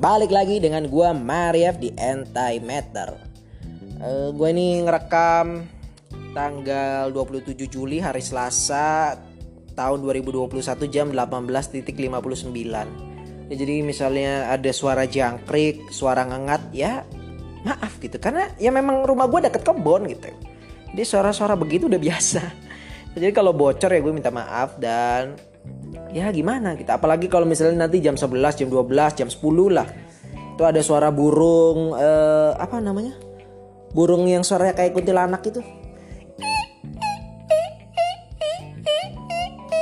Balik lagi dengan gue Marief di Antimatter. Uh, Gue ini ngerekam tanggal 27 Juli hari Selasa tahun 2021 jam 18.59 ya, Jadi misalnya ada suara jangkrik, suara ngengat ya maaf gitu. Karena ya memang rumah gue deket kebon gitu. Jadi suara-suara begitu udah biasa. Jadi kalau bocor ya gue minta maaf dan ya gimana kita? Apalagi kalau misalnya nanti jam 11 jam 12 jam 10 lah. Itu ada suara burung eh, apa namanya? Burung yang suaranya kayak kuntilanak itu.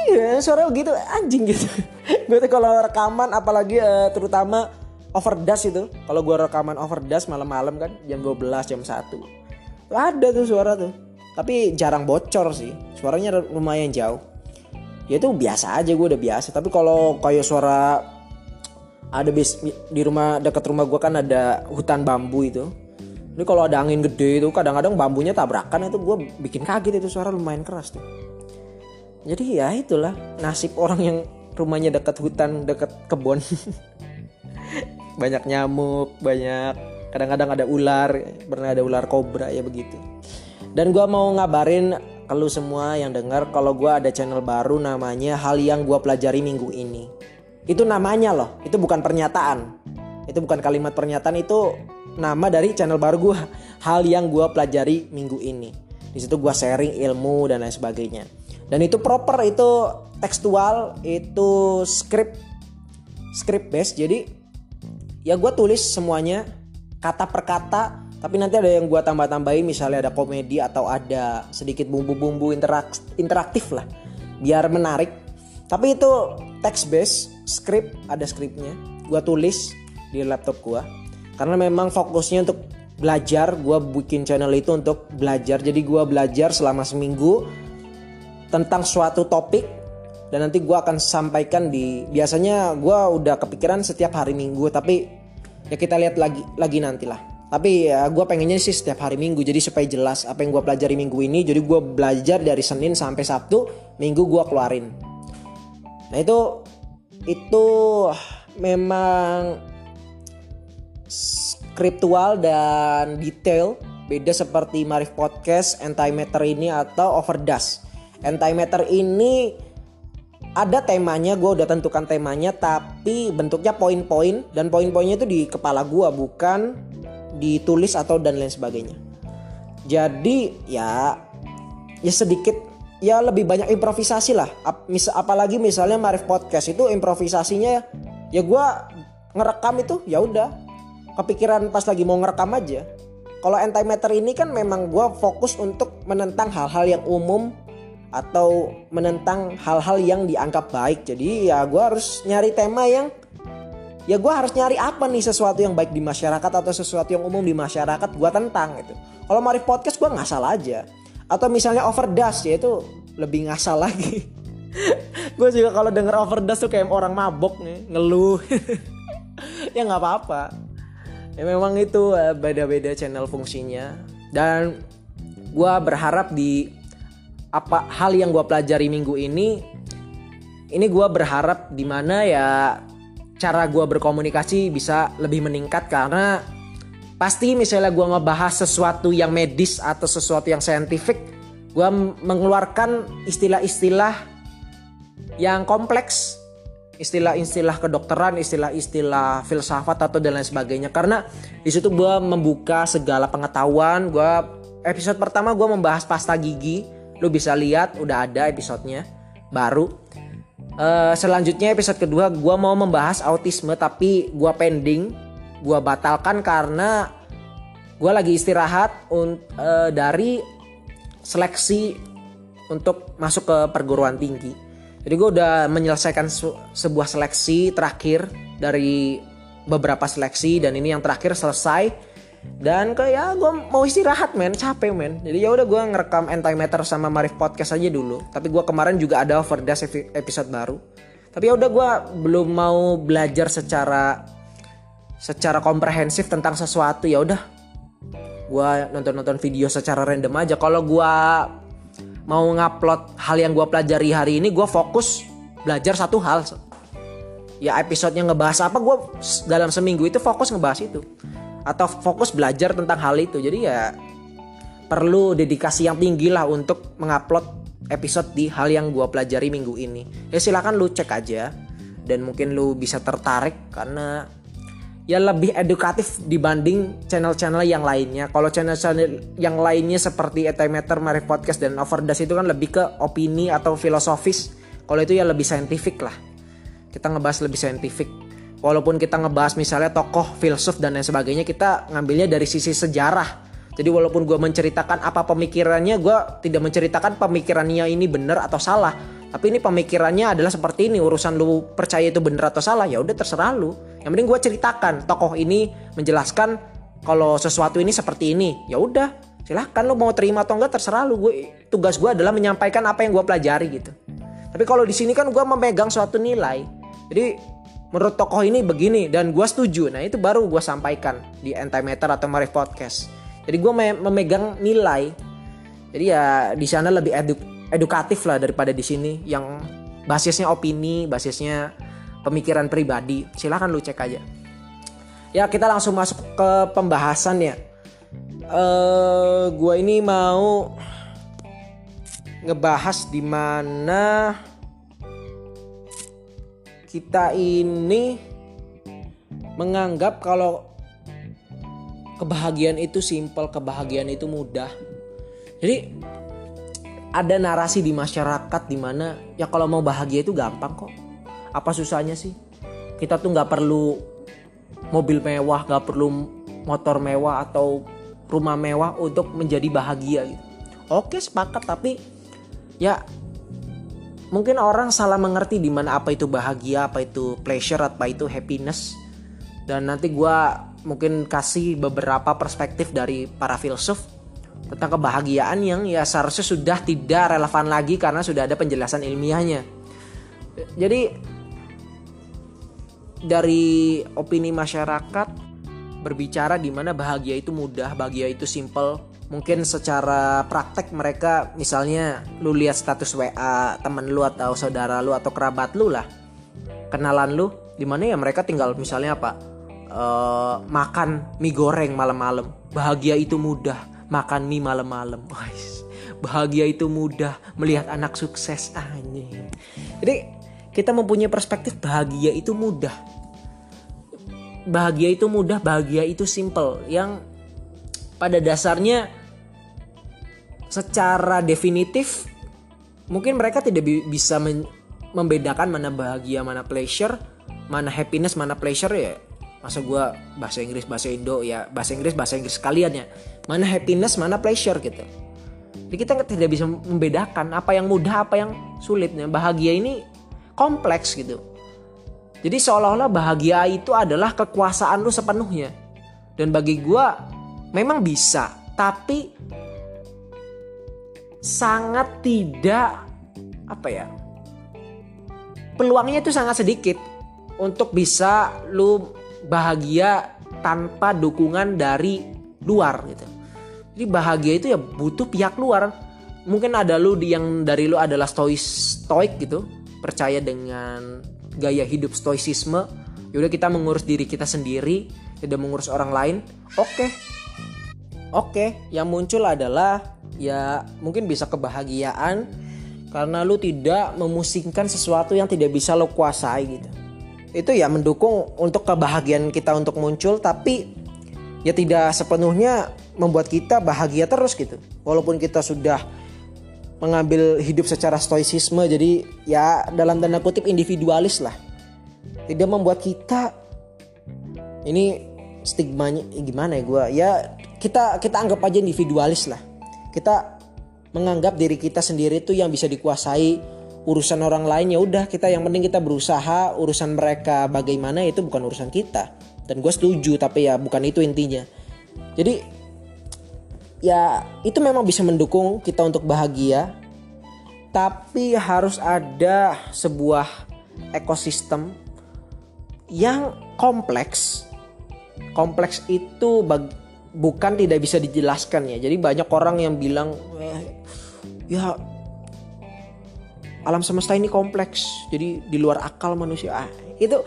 Ya, suara gitu anjing gitu. Gue tuh kalau rekaman apalagi eh, terutama overdust itu. Kalau gue rekaman overdust malam-malam kan jam 12 jam 1 tuh ada tuh suara tuh. Tapi jarang bocor sih. Suaranya lumayan jauh ya itu biasa aja gue udah biasa. Tapi kalau kayak suara ada bis di rumah dekat rumah gue kan ada hutan bambu itu. Ini kalau ada angin gede itu kadang-kadang bambunya tabrakan itu gue bikin kaget itu suara lumayan keras tuh. Jadi ya itulah nasib orang yang rumahnya dekat hutan dekat kebun. Banyak nyamuk banyak kadang-kadang ada ular pernah ada ular kobra ya begitu. Dan gue mau ngabarin ke lu semua yang dengar kalau gue ada channel baru namanya hal yang gue pelajari minggu ini. Itu namanya loh, itu bukan pernyataan. Itu bukan kalimat pernyataan, itu nama dari channel baru gue. Hal yang gue pelajari minggu ini. Di situ gue sharing ilmu dan lain sebagainya. Dan itu proper, itu tekstual, itu script, script based. Jadi ya gue tulis semuanya kata per kata tapi nanti ada yang gue tambah-tambahin misalnya ada komedi atau ada sedikit bumbu-bumbu interak interaktif lah biar menarik. Tapi itu text based script ada scriptnya. Gue tulis di laptop gue karena memang fokusnya untuk belajar gue bikin channel itu untuk belajar. Jadi gue belajar selama seminggu tentang suatu topik dan nanti gue akan sampaikan di biasanya gue udah kepikiran setiap hari minggu tapi ya kita lihat lagi lagi nantilah tapi ya gue pengennya sih setiap hari minggu. Jadi supaya jelas apa yang gue pelajari minggu ini jadi gue belajar dari Senin sampai Sabtu minggu gue keluarin. Nah itu itu memang skriptual dan detail. Beda seperti Marif Podcast, Antimatter ini atau Overdust. Antimatter ini ada temanya, gue udah tentukan temanya, tapi bentuknya poin-poin dan poin-poinnya itu di kepala gue bukan ditulis atau dan lain sebagainya. Jadi ya ya sedikit ya lebih banyak improvisasi lah. Ap, mis, apalagi misalnya Marif podcast itu improvisasinya ya, gue ngerekam itu ya udah kepikiran pas lagi mau ngerekam aja. Kalau antimatter ini kan memang gue fokus untuk menentang hal-hal yang umum atau menentang hal-hal yang dianggap baik. Jadi ya gue harus nyari tema yang ya gue harus nyari apa nih sesuatu yang baik di masyarakat atau sesuatu yang umum di masyarakat gue tentang gitu. Kalau Marif podcast gue ngasal aja. Atau misalnya overdose ya itu lebih ngasal lagi. Gue juga kalau denger overdose tuh kayak orang mabok nih ngeluh. Ya nggak apa-apa. Ya memang itu eh, beda-beda channel fungsinya. Dan gue berharap di apa hal yang gue pelajari minggu ini ini gue berharap di mana ya cara gue berkomunikasi bisa lebih meningkat karena pasti misalnya gue ngebahas sesuatu yang medis atau sesuatu yang saintifik gue mengeluarkan istilah-istilah yang kompleks istilah-istilah kedokteran, istilah-istilah filsafat atau dan lain sebagainya. Karena di situ gue membuka segala pengetahuan. Gue episode pertama gue membahas pasta gigi. Lu bisa lihat udah ada episodenya baru. Uh, selanjutnya episode kedua gue mau membahas autisme tapi gue pending, gue batalkan karena gue lagi istirahat uh, dari seleksi untuk masuk ke perguruan tinggi. Jadi gue udah menyelesaikan sebuah seleksi terakhir dari beberapa seleksi dan ini yang terakhir selesai dan kayak ya gue mau istirahat men. Capek men. Jadi ya udah gue ngerekam antimatter sama Marif podcast aja dulu. Tapi gue kemarin juga ada overdose episode baru. Tapi ya udah gue belum mau belajar secara secara komprehensif tentang sesuatu. Ya udah gue nonton nonton video secara random aja. Kalau gue mau ngupload hal yang gue pelajari hari ini gue fokus belajar satu hal. Ya episodenya ngebahas apa gue dalam seminggu itu fokus ngebahas itu atau fokus belajar tentang hal itu jadi ya perlu dedikasi yang tinggi lah untuk mengupload episode di hal yang gue pelajari minggu ini ya silakan lu cek aja dan mungkin lu bisa tertarik karena ya lebih edukatif dibanding channel-channel yang lainnya. Kalau channel-channel yang lainnya seperti Etimeter, Marif Podcast dan Overdash itu kan lebih ke opini atau filosofis. Kalau itu ya lebih saintifik lah. Kita ngebahas lebih saintifik. Walaupun kita ngebahas misalnya tokoh, filsuf dan lain sebagainya, kita ngambilnya dari sisi sejarah. Jadi walaupun gue menceritakan apa pemikirannya, gue tidak menceritakan pemikirannya ini benar atau salah. Tapi ini pemikirannya adalah seperti ini urusan lu percaya itu bener atau salah ya udah terserah lu. Yang penting gue ceritakan tokoh ini menjelaskan kalau sesuatu ini seperti ini ya udah silahkan lu mau terima atau enggak terserah lu. Gue tugas gue adalah menyampaikan apa yang gue pelajari gitu. Tapi kalau di sini kan gue memegang suatu nilai. Jadi menurut tokoh ini begini dan gue setuju nah itu baru gue sampaikan di antimeter atau Marif Podcast jadi gue memegang nilai jadi ya di sana lebih eduk edukatif lah daripada di sini yang basisnya opini, basisnya pemikiran pribadi. Silahkan lu cek aja. Ya kita langsung masuk ke pembahasan ya. Uh, gua ini mau ngebahas di mana kita ini menganggap kalau kebahagiaan itu simpel, kebahagiaan itu mudah. Jadi ada narasi di masyarakat di mana ya kalau mau bahagia itu gampang kok. Apa susahnya sih? Kita tuh nggak perlu mobil mewah, nggak perlu motor mewah atau rumah mewah untuk menjadi bahagia gitu. Oke sepakat tapi ya mungkin orang salah mengerti di mana apa itu bahagia, apa itu pleasure, apa itu happiness. Dan nanti gue mungkin kasih beberapa perspektif dari para filsuf tentang kebahagiaan yang ya seharusnya sudah tidak relevan lagi karena sudah ada penjelasan ilmiahnya. Jadi dari opini masyarakat berbicara di mana bahagia itu mudah, bahagia itu simple. Mungkin secara praktek mereka misalnya lu lihat status WA temen lu atau saudara lu atau kerabat lu lah. Kenalan lu di mana ya mereka tinggal misalnya apa? Uh, makan mie goreng malam-malam. Bahagia itu mudah makan mie malam-malam. Bahagia itu mudah melihat anak sukses anjing. Jadi kita mempunyai perspektif bahagia itu mudah. Bahagia itu mudah, bahagia itu simple yang pada dasarnya secara definitif mungkin mereka tidak bisa membedakan mana bahagia, mana pleasure, mana happiness, mana pleasure ya. Masa gue bahasa Inggris bahasa Indo ya bahasa Inggris bahasa Inggris sekalian ya. Mana happiness mana pleasure gitu. Jadi kita tidak bisa membedakan apa yang mudah apa yang sulitnya. Bahagia ini kompleks gitu. Jadi seolah-olah bahagia itu adalah kekuasaan lu sepenuhnya. Dan bagi gue memang bisa. Tapi sangat tidak apa ya peluangnya itu sangat sedikit untuk bisa lu bahagia tanpa dukungan dari luar gitu. Jadi bahagia itu ya butuh pihak luar. Mungkin ada lu yang dari lu adalah stois stoik gitu, percaya dengan gaya hidup stoicisme. Yaudah kita mengurus diri kita sendiri, tidak mengurus orang lain. Oke. Oke, yang muncul adalah ya mungkin bisa kebahagiaan karena lu tidak memusingkan sesuatu yang tidak bisa lo kuasai gitu. Itu ya mendukung untuk kebahagiaan kita untuk muncul tapi ya tidak sepenuhnya membuat kita bahagia terus gitu. Walaupun kita sudah mengambil hidup secara stoicisme jadi ya dalam tanda kutip individualis lah. Tidak membuat kita ini stigmanya gimana ya gue ya kita kita anggap aja individualis lah kita menganggap diri kita sendiri tuh yang bisa dikuasai urusan orang lain ya udah kita yang penting kita berusaha urusan mereka bagaimana itu bukan urusan kita. Dan gue setuju tapi ya bukan itu intinya. Jadi ya itu memang bisa mendukung kita untuk bahagia tapi harus ada sebuah ekosistem yang kompleks. Kompleks itu bag, bukan tidak bisa dijelaskan ya. Jadi banyak orang yang bilang eh, ya alam semesta ini kompleks. Jadi di luar akal manusia. Ah, itu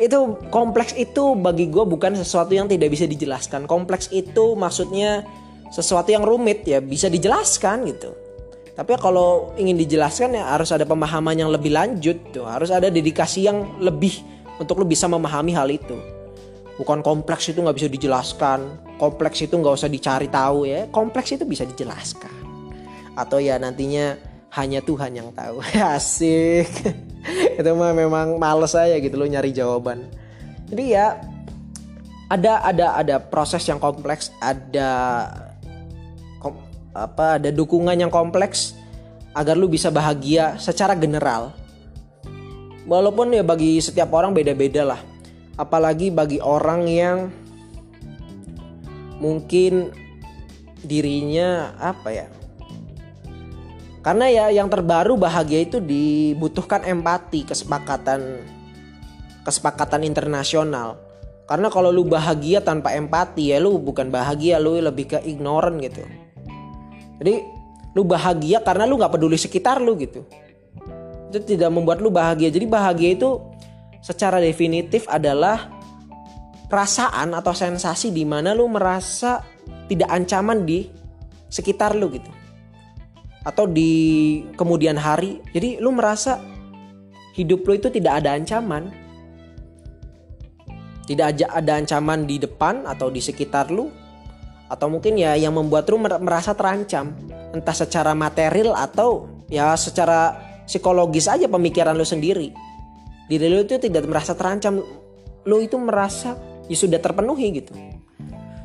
itu kompleks itu bagi gue bukan sesuatu yang tidak bisa dijelaskan. Kompleks itu maksudnya sesuatu yang rumit ya bisa dijelaskan gitu. Tapi kalau ingin dijelaskan ya harus ada pemahaman yang lebih lanjut tuh. Harus ada dedikasi yang lebih untuk lo bisa memahami hal itu bukan kompleks itu nggak bisa dijelaskan. Kompleks itu nggak usah dicari tahu ya. Kompleks itu bisa dijelaskan. Atau ya nantinya hanya Tuhan yang tahu. Asik. Itu mah memang males saya gitu loh nyari jawaban. Jadi ya ada ada ada proses yang kompleks ada kom, apa ada dukungan yang kompleks agar lu bisa bahagia secara general. Walaupun ya bagi setiap orang beda-beda lah apalagi bagi orang yang mungkin dirinya apa ya karena ya yang terbaru bahagia itu dibutuhkan empati, kesepakatan kesepakatan internasional. Karena kalau lu bahagia tanpa empati ya lu bukan bahagia, lu lebih ke ignorant gitu. Jadi lu bahagia karena lu nggak peduli sekitar lu gitu. Itu tidak membuat lu bahagia. Jadi bahagia itu secara definitif adalah perasaan atau sensasi di mana lu merasa tidak ancaman di sekitar lu gitu atau di kemudian hari. Jadi lu merasa hidup lu itu tidak ada ancaman. Tidak ada ancaman di depan atau di sekitar lu atau mungkin ya yang membuat lu merasa terancam entah secara material atau ya secara psikologis aja pemikiran lu sendiri. Diri lu itu tidak merasa terancam. Lu itu merasa ya sudah terpenuhi gitu.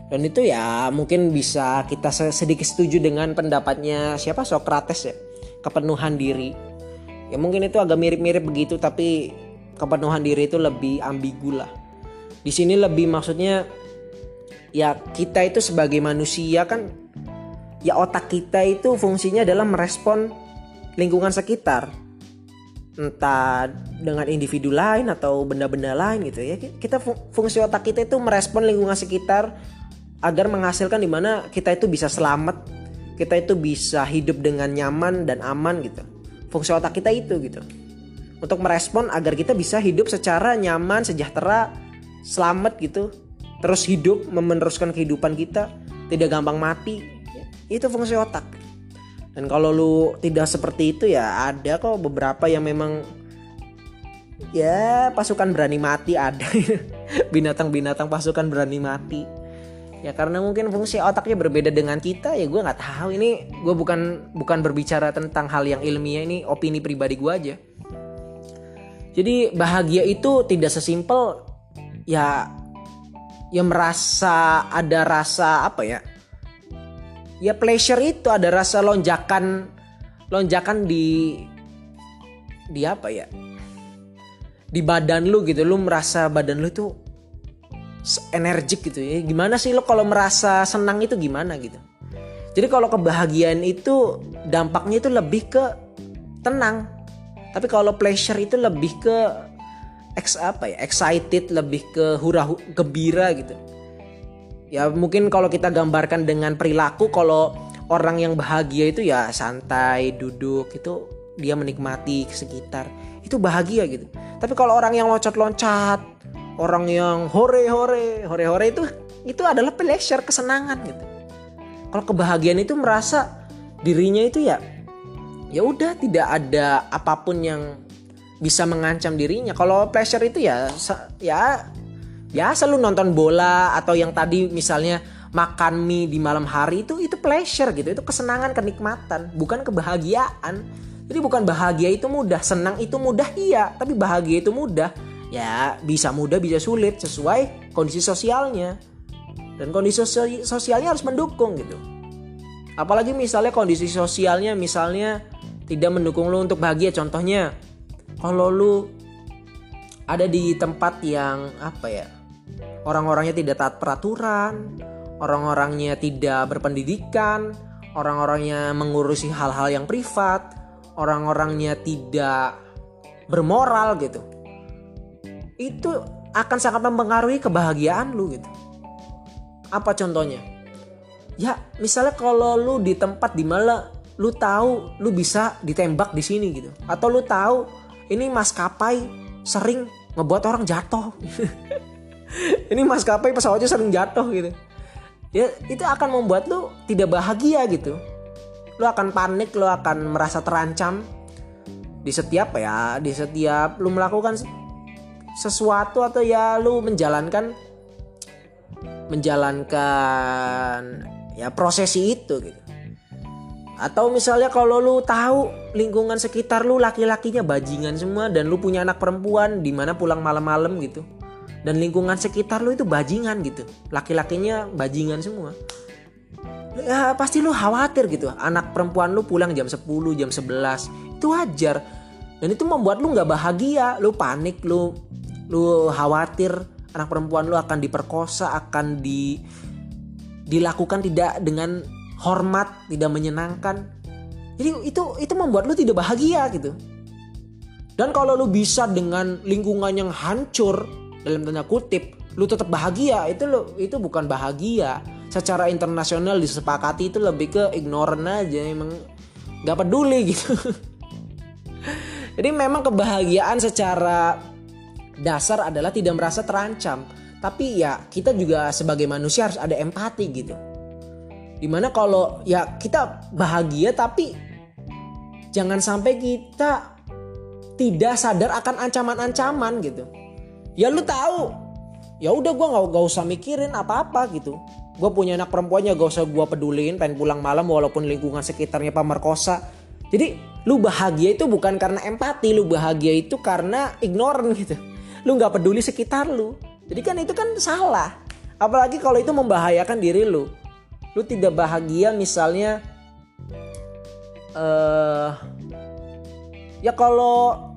Dan itu ya mungkin bisa kita sedikit setuju dengan pendapatnya siapa Socrates ya. Kepenuhan diri. Ya mungkin itu agak mirip-mirip begitu tapi kepenuhan diri itu lebih ambigu lah. Di sini lebih maksudnya ya kita itu sebagai manusia kan ya otak kita itu fungsinya adalah merespon lingkungan sekitar entah dengan individu lain atau benda-benda lain gitu ya. Kita fungsi otak kita itu merespon lingkungan sekitar agar menghasilkan di mana kita itu bisa selamat kita itu bisa hidup dengan nyaman dan aman gitu. Fungsi otak kita itu gitu. Untuk merespon agar kita bisa hidup secara nyaman sejahtera selamat gitu. Terus hidup meneruskan kehidupan kita tidak gampang mati. Itu fungsi otak dan kalau lu tidak seperti itu ya ada kok beberapa yang memang ya pasukan berani mati ada. Binatang-binatang pasukan berani mati. Ya karena mungkin fungsi otaknya berbeda dengan kita ya gue nggak tahu. Ini gue bukan bukan berbicara tentang hal yang ilmiah ini opini pribadi gue aja. Jadi bahagia itu tidak sesimpel ya ya merasa ada rasa apa ya ya pleasure itu ada rasa lonjakan lonjakan di di apa ya? Di badan lu gitu. Lu merasa badan lu tuh energik gitu ya. Gimana sih lo kalau merasa senang itu gimana gitu? Jadi kalau kebahagiaan itu dampaknya itu lebih ke tenang. Tapi kalau pleasure itu lebih ke ex apa ya? Excited lebih ke hura gembira gitu ya mungkin kalau kita gambarkan dengan perilaku kalau orang yang bahagia itu ya santai duduk itu dia menikmati sekitar itu bahagia gitu. Tapi kalau orang yang loncat-loncat orang yang hore hore hore hore itu itu adalah pleasure kesenangan gitu. Kalau kebahagiaan itu merasa dirinya itu ya ya udah tidak ada apa pun yang bisa mengancam dirinya. Kalau pleasure itu ya ya biasa lu nonton bola atau yang tadi misalnya makan mie di malam hari itu itu pleasure gitu. Itu kesenangan kenikmatan bukan kebahagiaan. Jadi bukan bahagia itu mudah senang itu mudah iya. Tapi bahagia itu mudah ya bisa mudah bisa sulit sesuai kondisi sosialnya. Dan kondisi sosialnya harus mendukung gitu. Apalagi misalnya kondisi sosialnya misalnya tidak mendukung lo untuk bahagia. Contohnya kalau lu ada di tempat yang apa ya orang-orangnya tidak taat peraturan orang-orangnya tidak berpendidikan orang-orangnya mengurusi hal-hal yang privat orang-orangnya tidak bermoral gitu itu akan sangat mempengaruhi kebahagiaan lu gitu. Apa contohnya? Ya, misalnya kalau lu di tempat di mana lu tahu lu bisa ditembak di sini gitu atau lu tahu ini maskapai sering ngebuat orang jatuh ini maskapai pesawatnya sering jatuh gitu. Ya itu akan membuat lu tidak bahagia gitu. Lu akan panik lu akan merasa terancam. Di setiap ya di setiap lu melakukan sesuatu atau ya lu menjalankan menjalankan ya prosesi itu gitu. Atau misalnya kalau lu tahu lingkungan sekitar lu laki-lakinya bajingan semua dan lu punya anak perempuan di mana pulang malam-malam gitu. Dan lingkungan sekitar lu itu bajingan gitu. Laki-lakinya bajingan semua. Ya pasti lu khawatir gitu. Anak perempuan lu pulang jam 10, jam 11. Itu wajar. Dan itu membuat lu nggak bahagia, lu panik, lu lu khawatir anak perempuan lu akan diperkosa, akan di dilakukan tidak dengan hormat, tidak menyenangkan. Jadi itu itu membuat lu tidak bahagia gitu. Dan kalau lu bisa dengan lingkungan yang hancur dalam tanda kutip, lu tetap bahagia, itu lu itu bukan bahagia. Secara internasional disepakati itu lebih ke ignorant aja, emang nggak peduli gitu. Jadi memang kebahagiaan secara dasar adalah tidak merasa terancam. Tapi ya kita juga sebagai manusia harus ada empati gitu di mana kalau ya kita bahagia tapi jangan sampai kita tidak sadar akan ancaman-ancaman gitu ya lu tahu. Ya udah gue nggak gak usah mikirin apa-apa gitu. Gue punya anak perempuannya gak usah gue pedulin pengen pulang malam walaupun lingkungan sekitarnya pemerkosa. Jadi lu bahagia itu bukan karena empati lu bahagia itu karena ignorant gitu. Lu nggak peduli sekitar lu. Jadi kan itu kan salah. Apalagi kalau itu membahayakan diri lu. Lu tidak bahagia misalnya uh, ya kalau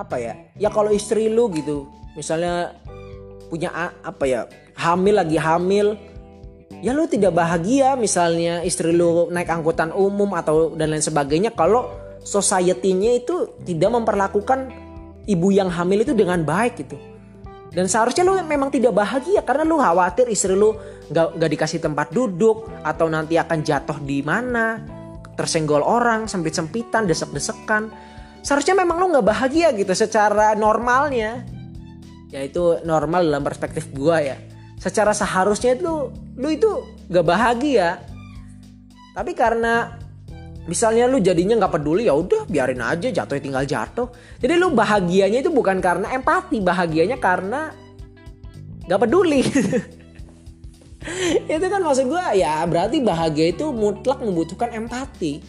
apa ya? Ya kalau istri lu gitu misalnya punya apa ya hamil lagi hamil ya lu tidak bahagia misalnya istri lu naik angkutan umum atau dan lain sebagainya kalau society-nya itu tidak memperlakukan ibu yang hamil itu dengan baik gitu. Dan seharusnya lu memang tidak bahagia karena lu khawatir istri lu nggak nggak dikasih tempat duduk atau nanti akan jatuh di mana, tersenggol orang, sempit-sempitan, desek-desekan. Seharusnya memang lu nggak bahagia gitu secara normalnya. Ya itu normal dalam perspektif gua ya. Secara seharusnya itu lu itu nggak bahagia. Tapi karena misalnya lu jadinya nggak peduli ya udah biarin aja jatuh tinggal jatuh jadi lu bahagianya itu bukan karena empati bahagianya karena nggak peduli itu kan maksud gue ya berarti bahagia itu mutlak membutuhkan empati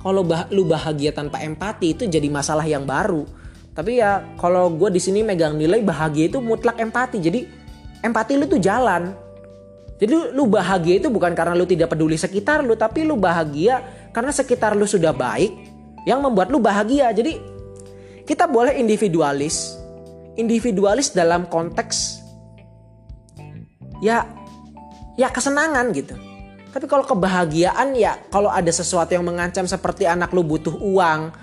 kalau bah lu bahagia tanpa empati itu jadi masalah yang baru tapi ya kalau gue di sini megang nilai bahagia itu mutlak empati jadi empati lu tuh jalan jadi lu bahagia itu bukan karena lu tidak peduli sekitar lu tapi lu bahagia karena sekitar lu sudah baik yang membuat lu bahagia. Jadi kita boleh individualis. Individualis dalam konteks ya ya kesenangan gitu. Tapi kalau kebahagiaan ya kalau ada sesuatu yang mengancam seperti anak lu butuh uang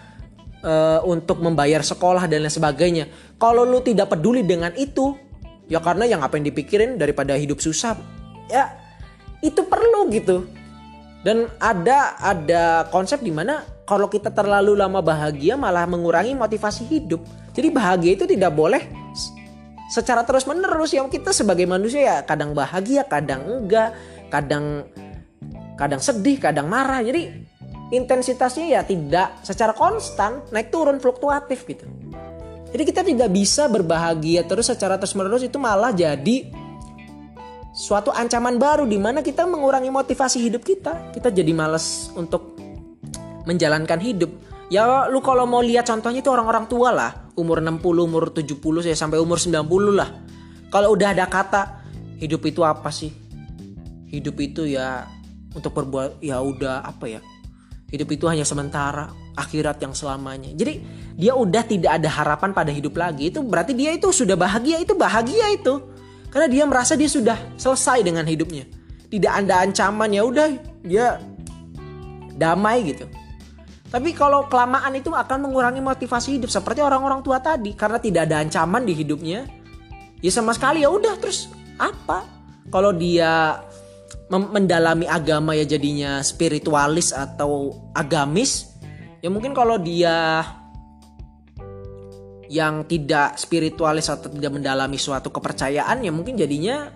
e, untuk membayar sekolah dan lain sebagainya. Kalau lu tidak peduli dengan itu, ya karena yang apa yang dipikirin daripada hidup susah. Ya itu perlu gitu. Dan ada ada konsep di mana kalau kita terlalu lama bahagia malah mengurangi motivasi hidup. Jadi bahagia itu tidak boleh secara terus menerus yang kita sebagai manusia ya kadang bahagia, kadang enggak, kadang kadang sedih, kadang marah. Jadi intensitasnya ya tidak secara konstan, naik turun fluktuatif gitu. Jadi kita tidak bisa berbahagia terus secara terus menerus itu malah jadi suatu ancaman baru di mana kita mengurangi motivasi hidup kita. Kita jadi males untuk menjalankan hidup. Ya lu kalau mau lihat contohnya itu orang-orang tua lah, umur 60, umur 70 saya sampai umur 90 lah. Kalau udah ada kata hidup itu apa sih? Hidup itu ya untuk berbuat ya udah apa ya? Hidup itu hanya sementara, akhirat yang selamanya. Jadi dia udah tidak ada harapan pada hidup lagi. Itu berarti dia itu sudah bahagia, itu bahagia itu karena dia merasa dia sudah selesai dengan hidupnya. Tidak ada ancaman ya udah dia damai gitu. Tapi kalau kelamaan itu akan mengurangi motivasi hidup seperti orang-orang tua tadi karena tidak ada ancaman di hidupnya. Ya sama sekali ya udah terus apa? Kalau dia mendalami agama ya jadinya spiritualis atau agamis ya mungkin kalau dia yang tidak spiritualis atau tidak mendalami suatu kepercayaan ya mungkin jadinya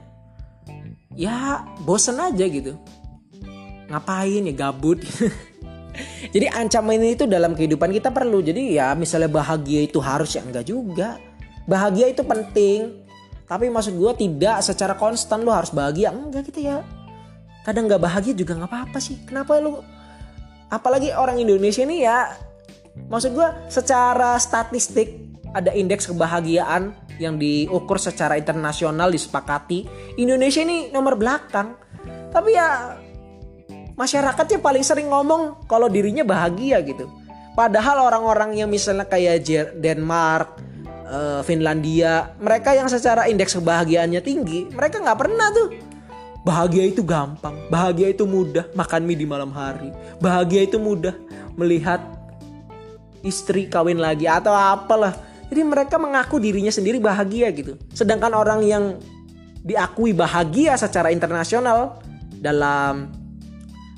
ya bosen aja gitu. Ngapain ya gabut? Jadi ancaman itu dalam kehidupan kita perlu. Jadi ya misalnya bahagia itu harus ya enggak juga. Bahagia itu penting. Tapi maksud gue tidak secara konstan lo harus bahagia. Enggak gitu ya kadang nggak bahagia juga nggak apa-apa sih. Kenapa lu apalagi orang Indonesia ini ya maksud gue secara statistik ada indeks kebahagiaan yang diukur secara internasional disepakati. Indonesia ini nomor belakang. Tapi ya masyarakatnya paling sering ngomong kalau dirinya bahagia gitu. Padahal orang-orang yang misalnya kayak Denmark eh, Finlandia mereka yang secara indeks kebahagiaannya tinggi mereka nggak pernah tuh Bahagia itu gampang, bahagia itu mudah makan mie di malam hari. Bahagia itu mudah melihat istri kawin lagi atau apalah. Jadi mereka mengaku dirinya sendiri bahagia gitu. Sedangkan orang yang diakui bahagia secara internasional dalam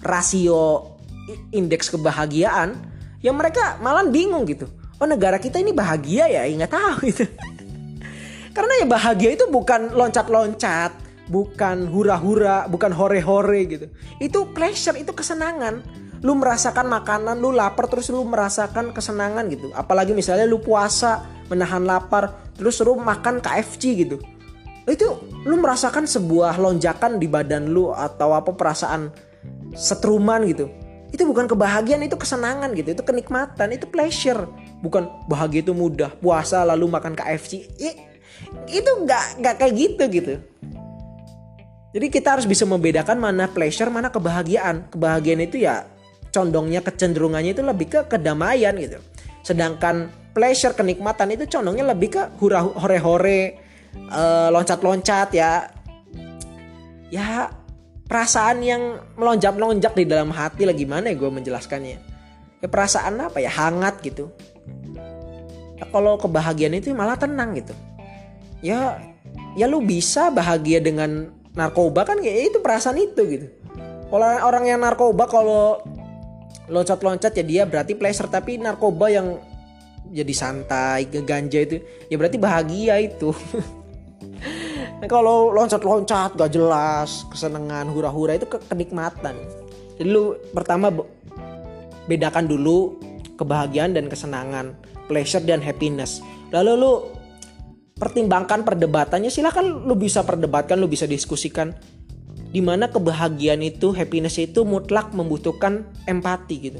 rasio indeks kebahagiaan, ya mereka malah bingung gitu. Oh negara kita ini bahagia ya? Ya nggak tahu gitu. Karena ya bahagia itu bukan loncat-loncat, bukan hura-hura, bukan hore-hore gitu. Itu pleasure, itu kesenangan. Lu merasakan makanan, lu lapar terus lu merasakan kesenangan gitu. Apalagi misalnya lu puasa, menahan lapar, terus lu makan KFC gitu. Itu lu merasakan sebuah lonjakan di badan lu atau apa perasaan setruman gitu. Itu bukan kebahagiaan, itu kesenangan gitu. Itu kenikmatan, itu pleasure. Bukan bahagia itu mudah, puasa lalu makan KFC. itu nggak nggak kayak gitu gitu jadi kita harus bisa membedakan mana pleasure, mana kebahagiaan. Kebahagiaan itu ya condongnya kecenderungannya itu lebih ke kedamaian gitu. Sedangkan pleasure kenikmatan itu condongnya lebih ke hura hore-hore, uh, loncat-loncat ya. Ya perasaan yang melonjak-melonjak di dalam hati lah gimana ya gue menjelaskannya. Ya perasaan apa ya hangat gitu. Ya, kalau kebahagiaan itu malah tenang gitu. Ya ya lu bisa bahagia dengan narkoba kan kayak itu perasaan itu gitu. Kalau orang yang narkoba kalau loncat-loncat ya dia berarti pleasure tapi narkoba yang jadi santai ganja itu ya berarti bahagia itu. Nah, kalau loncat-loncat gak jelas kesenangan hura-hura itu ke kenikmatan. Jadi lu pertama bedakan dulu kebahagiaan dan kesenangan pleasure dan happiness. Lalu lu pertimbangkan perdebatannya silahkan lu bisa perdebatkan lu bisa diskusikan. Di mana kebahagiaan itu happiness itu mutlak membutuhkan empati gitu.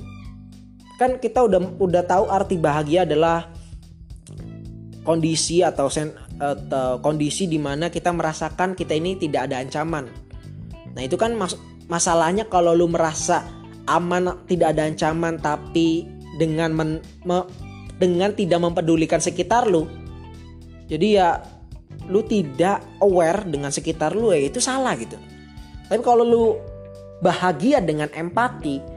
Kan kita udah udah tahu arti bahagia adalah kondisi atau sen, atau kondisi di mana kita merasakan kita ini tidak ada ancaman. Nah itu kan mas, masalahnya kalau lu merasa aman tidak ada ancaman tapi dengan men, me, dengan tidak mempedulikan sekitar lu jadi ya lu tidak aware dengan sekitar lu ya itu salah gitu tapi kalau lu bahagia dengan empati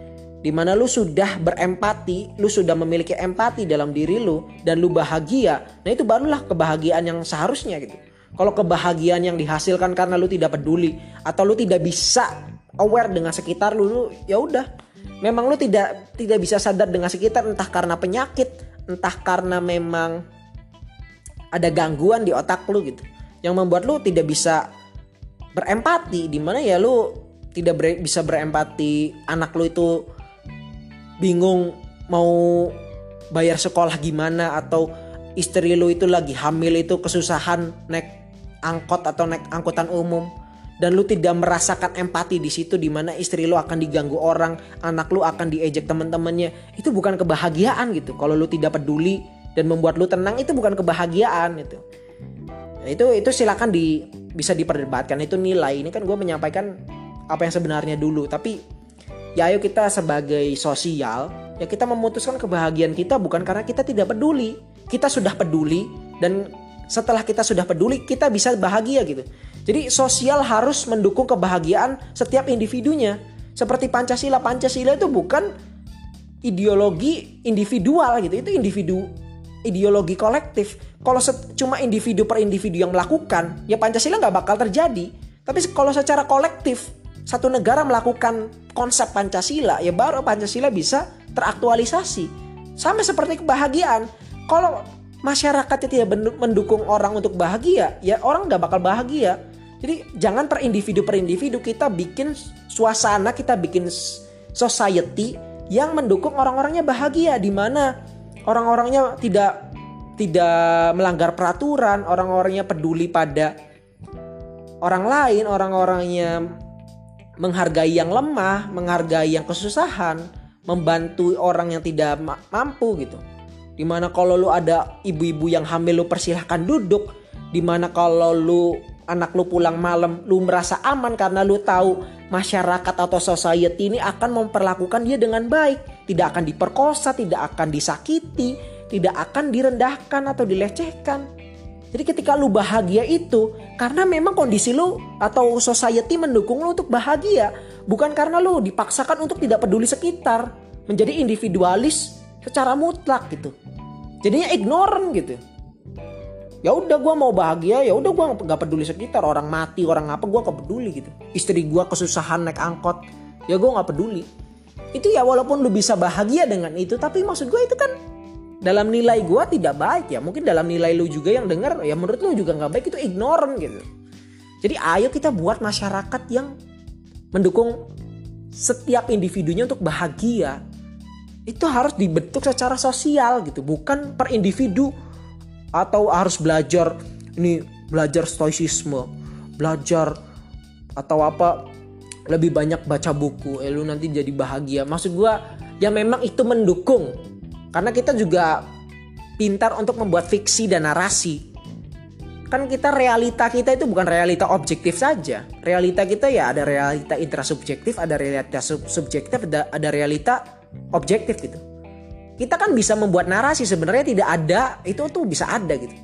di mana lu sudah berempati, lu sudah memiliki empati dalam diri lu dan lu bahagia, nah itu barulah kebahagiaan yang seharusnya gitu. Kalau kebahagiaan yang dihasilkan karena lu tidak peduli atau lu tidak bisa aware dengan sekitar lu, lu ya udah. Memang lu tidak tidak bisa sadar dengan sekitar entah karena penyakit, entah karena memang ada gangguan di otak lu gitu yang membuat lu tidak bisa berempati di mana ya lu tidak ber, bisa berempati anak lu itu bingung mau bayar sekolah gimana atau istri lu itu lagi hamil itu kesusahan naik angkot atau naik angkutan umum dan lu tidak merasakan empati di situ di mana istri lu akan diganggu orang, anak lu akan diejek teman-temannya. Itu bukan kebahagiaan gitu. Kalau lu tidak peduli dan membuat lu tenang itu bukan kebahagiaan itu nah, itu itu silakan di bisa diperdebatkan. Itu nilai. Ini kan gue menyampaikan apa yang sebenarnya dulu. Tapi ya ayo kita sebagai sosial ya kita memutuskan kebahagiaan kita bukan karena kita tidak peduli. Kita sudah peduli dan setelah kita sudah peduli kita bisa bahagia gitu. Jadi sosial harus mendukung kebahagiaan setiap individunya. Seperti Pancasila. Pancasila itu bukan ideologi individual gitu. Itu individu ideologi kolektif. Kalau cuma individu per individu yang melakukan, ya Pancasila nggak bakal terjadi. Tapi kalau secara kolektif, satu negara melakukan konsep Pancasila ya baru Pancasila bisa teraktualisasi. Sama seperti kebahagiaan. Kalau masyarakatnya tidak mendukung orang untuk bahagia, ya orang nggak bakal bahagia. Jadi jangan per individu per individu kita bikin suasana, kita bikin society yang mendukung orang-orangnya bahagia di mana orang-orangnya tidak tidak melanggar peraturan, orang-orangnya peduli pada orang lain, orang-orangnya menghargai yang lemah, menghargai yang kesusahan, membantu orang yang tidak mampu gitu. Di mana kalau lu ada ibu-ibu yang hamil lu persilahkan duduk. Di mana kalau lu anak lu pulang malam lu merasa aman karena lu tahu masyarakat atau society ini akan memperlakukan dia dengan baik. Tidak akan diperkosa, tidak akan disakiti, tidak akan direndahkan atau dilecehkan. Jadi ketika lu bahagia itu karena memang kondisi lu atau society mendukung lu untuk bahagia, bukan karena lu dipaksakan untuk tidak peduli sekitar, menjadi individualis secara mutlak gitu. Jadinya ignorant gitu. Ya udah gue mau bahagia, ya udah gue nggak peduli sekitar orang mati orang apa gue gak peduli gitu. Istri gue kesusahan naik angkot, ya gue nggak peduli. Itu ya walaupun lu bisa bahagia dengan itu, tapi maksud gue itu kan dalam nilai gue tidak baik ya mungkin dalam nilai lu juga yang denger ya menurut lu juga nggak baik itu ignorant gitu jadi ayo kita buat masyarakat yang mendukung setiap individunya untuk bahagia itu harus dibentuk secara sosial gitu bukan per individu atau harus belajar ini belajar stoicisme belajar atau apa lebih banyak baca buku eh lu nanti jadi bahagia maksud gue ya memang itu mendukung karena kita juga pintar untuk membuat fiksi dan narasi. Kan kita realita kita itu bukan realita objektif saja. Realita kita ya ada realita intrasubjektif, ada realita sub subjektif, ada, ada realita objektif gitu. Kita kan bisa membuat narasi sebenarnya tidak ada, itu tuh bisa ada gitu.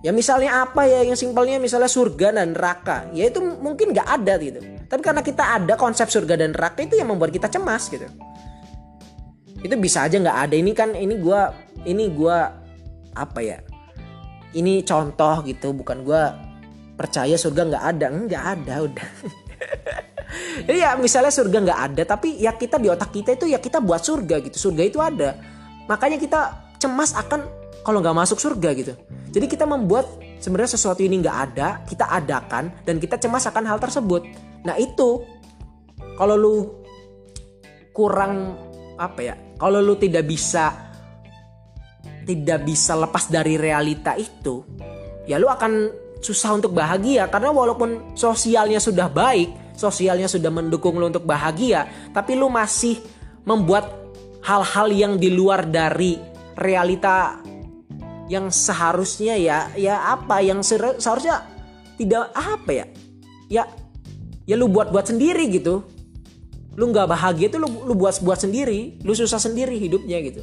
Ya misalnya apa ya yang simpelnya misalnya surga dan neraka. Ya itu mungkin gak ada gitu. Tapi karena kita ada konsep surga dan neraka itu yang membuat kita cemas gitu itu bisa aja nggak ada ini kan ini gue ini gue apa ya ini contoh gitu bukan gue percaya surga nggak ada nggak ada udah Jadi ya misalnya surga nggak ada tapi ya kita di otak kita itu ya kita buat surga gitu. Surga itu ada. Makanya kita cemas akan kalau nggak masuk surga gitu. Jadi kita membuat sebenarnya sesuatu ini nggak ada kita adakan dan kita cemas akan hal tersebut. Nah itu kalau lu kurang apa ya kalau lu tidak bisa tidak bisa lepas dari realita itu ya lu akan susah untuk bahagia karena walaupun sosialnya sudah baik sosialnya sudah mendukung lu untuk bahagia tapi lu masih membuat hal-hal yang di luar dari realita yang seharusnya ya ya apa yang seharusnya tidak apa ya? Ya ya lu buat buat sendiri gitu. Lu nggak bahagia tuh lu, lu buat buat sendiri lu susah sendiri hidupnya gitu.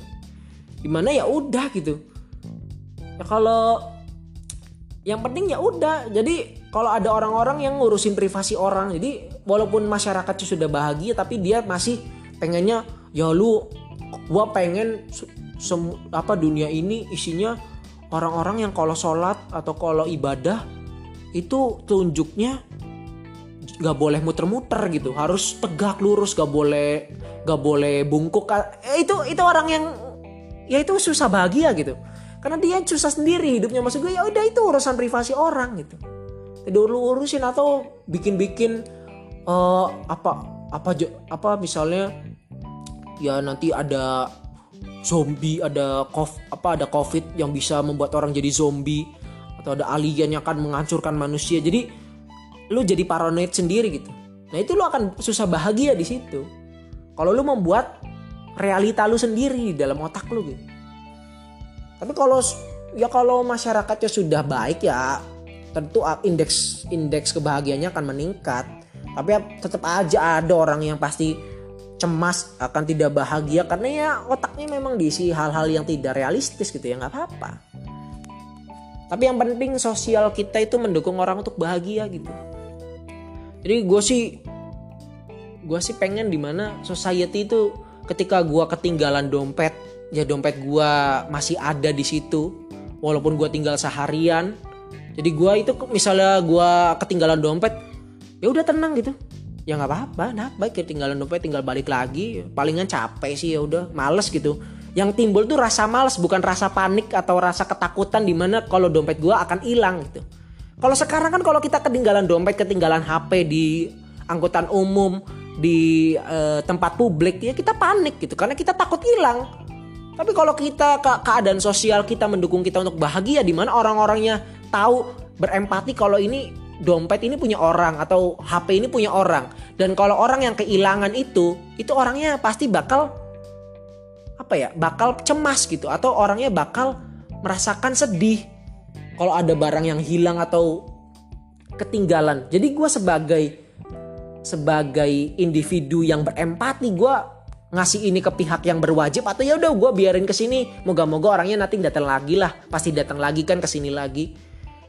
Di mana ya udah gitu. Ya kalau yang penting ya udah. Jadi kalau ada orang-orang yang ngurusin privasi orang jadi walaupun masyarakatnya sudah bahagia tapi dia masih pengennya ya lu gua pengen apa dunia ini isinya orang-orang yang kalau sholat atau kalau ibadah itu tunjuknya nggak boleh muter-muter gitu. Harus tegak lurus gak boleh gak boleh bungkuk. Eh, itu itu orang yang ya itu susah bahagia gitu karena dia susah sendiri hidupnya. Maksud gue ya udah itu urusan privasi orang gitu. Tidak lu urusin atau bikin-bikin uh, apa apa apa misalnya ya nanti ada zombie ada kof apa ada covid yang bisa membuat orang jadi zombie atau ada alien yang akan menghancurkan manusia. Jadi lu jadi paranoid sendiri gitu. Nah itu lu akan susah bahagia di situ. Kalau lu membuat realita lu sendiri di dalam otak lu gitu tapi kalau ya kalau masyarakatnya sudah baik ya tentu indeks indeks kebahagiaannya akan meningkat. Tapi ya tetap aja ada orang yang pasti cemas akan tidak bahagia karena ya otaknya memang diisi hal-hal yang tidak realistis gitu ya nggak apa-apa. Tapi yang penting sosial kita itu mendukung orang untuk bahagia gitu. Jadi gue sih gue sih pengen di mana society itu ketika gue ketinggalan dompet ya dompet gue masih ada di situ walaupun gue tinggal seharian. Jadi gue itu misalnya gue ketinggalan dompet ya udah tenang gitu. Ya nggak apa-apa nah baik ketinggalan dompet tinggal balik lagi. Palingan capek sih ya udah males gitu. Yang timbul tuh rasa males bukan rasa panik atau rasa ketakutan di mana kalau dompet gua akan hilang gitu. Kalau sekarang kan kalau kita ketinggalan dompet ketinggalan HP di angkutan umum di uh, tempat publik ya kita panik gitu karena kita takut hilang tapi kalau kita ke keadaan sosial kita mendukung kita untuk bahagia di mana orang-orangnya tahu berempati kalau ini dompet ini punya orang atau HP ini punya orang. Dan kalau orang yang kehilangan itu itu orangnya pasti bakal apa ya bakal cemas gitu. Atau orangnya bakal merasakan sedih kalau ada barang yang hilang atau ketinggalan. Jadi gue sebagai sebagai individu yang berempati gue ngasih ini ke pihak yang berwajib atau ya udah gue biarin ke sini moga-moga orangnya nanti datang lagi lah pasti datang lagi kan ke sini lagi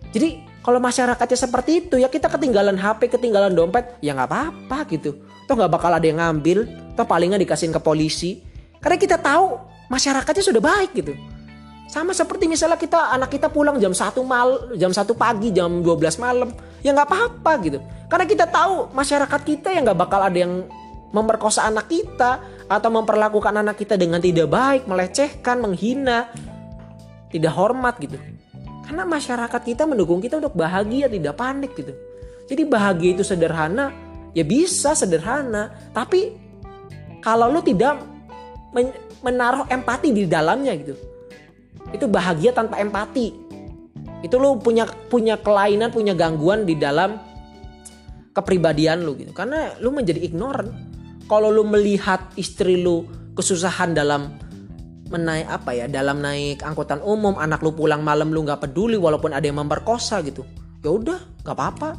jadi kalau masyarakatnya seperti itu ya kita ketinggalan HP, ketinggalan dompet, ya nggak apa-apa gitu. Toh nggak bakal ada yang ngambil, toh palingnya dikasihin ke polisi. Karena kita tahu masyarakatnya sudah baik gitu. Sama seperti misalnya kita anak kita pulang jam 1 mal, jam 1 pagi, jam 12 malam, ya nggak apa-apa gitu. Karena kita tahu masyarakat kita yang nggak bakal ada yang memperkosa anak kita atau memperlakukan anak kita dengan tidak baik, melecehkan, menghina, tidak hormat gitu. Karena masyarakat kita mendukung kita untuk bahagia, tidak panik gitu. Jadi bahagia itu sederhana, ya bisa sederhana. Tapi kalau lu tidak menaruh empati di dalamnya gitu. Itu bahagia tanpa empati. Itu lu punya punya kelainan, punya gangguan di dalam kepribadian lu gitu. Karena lu menjadi ignorant. Kalau lu melihat istri lu kesusahan dalam menaik apa ya dalam naik angkutan umum anak lu pulang malam lu nggak peduli walaupun ada yang memperkosa gitu ya udah nggak apa-apa.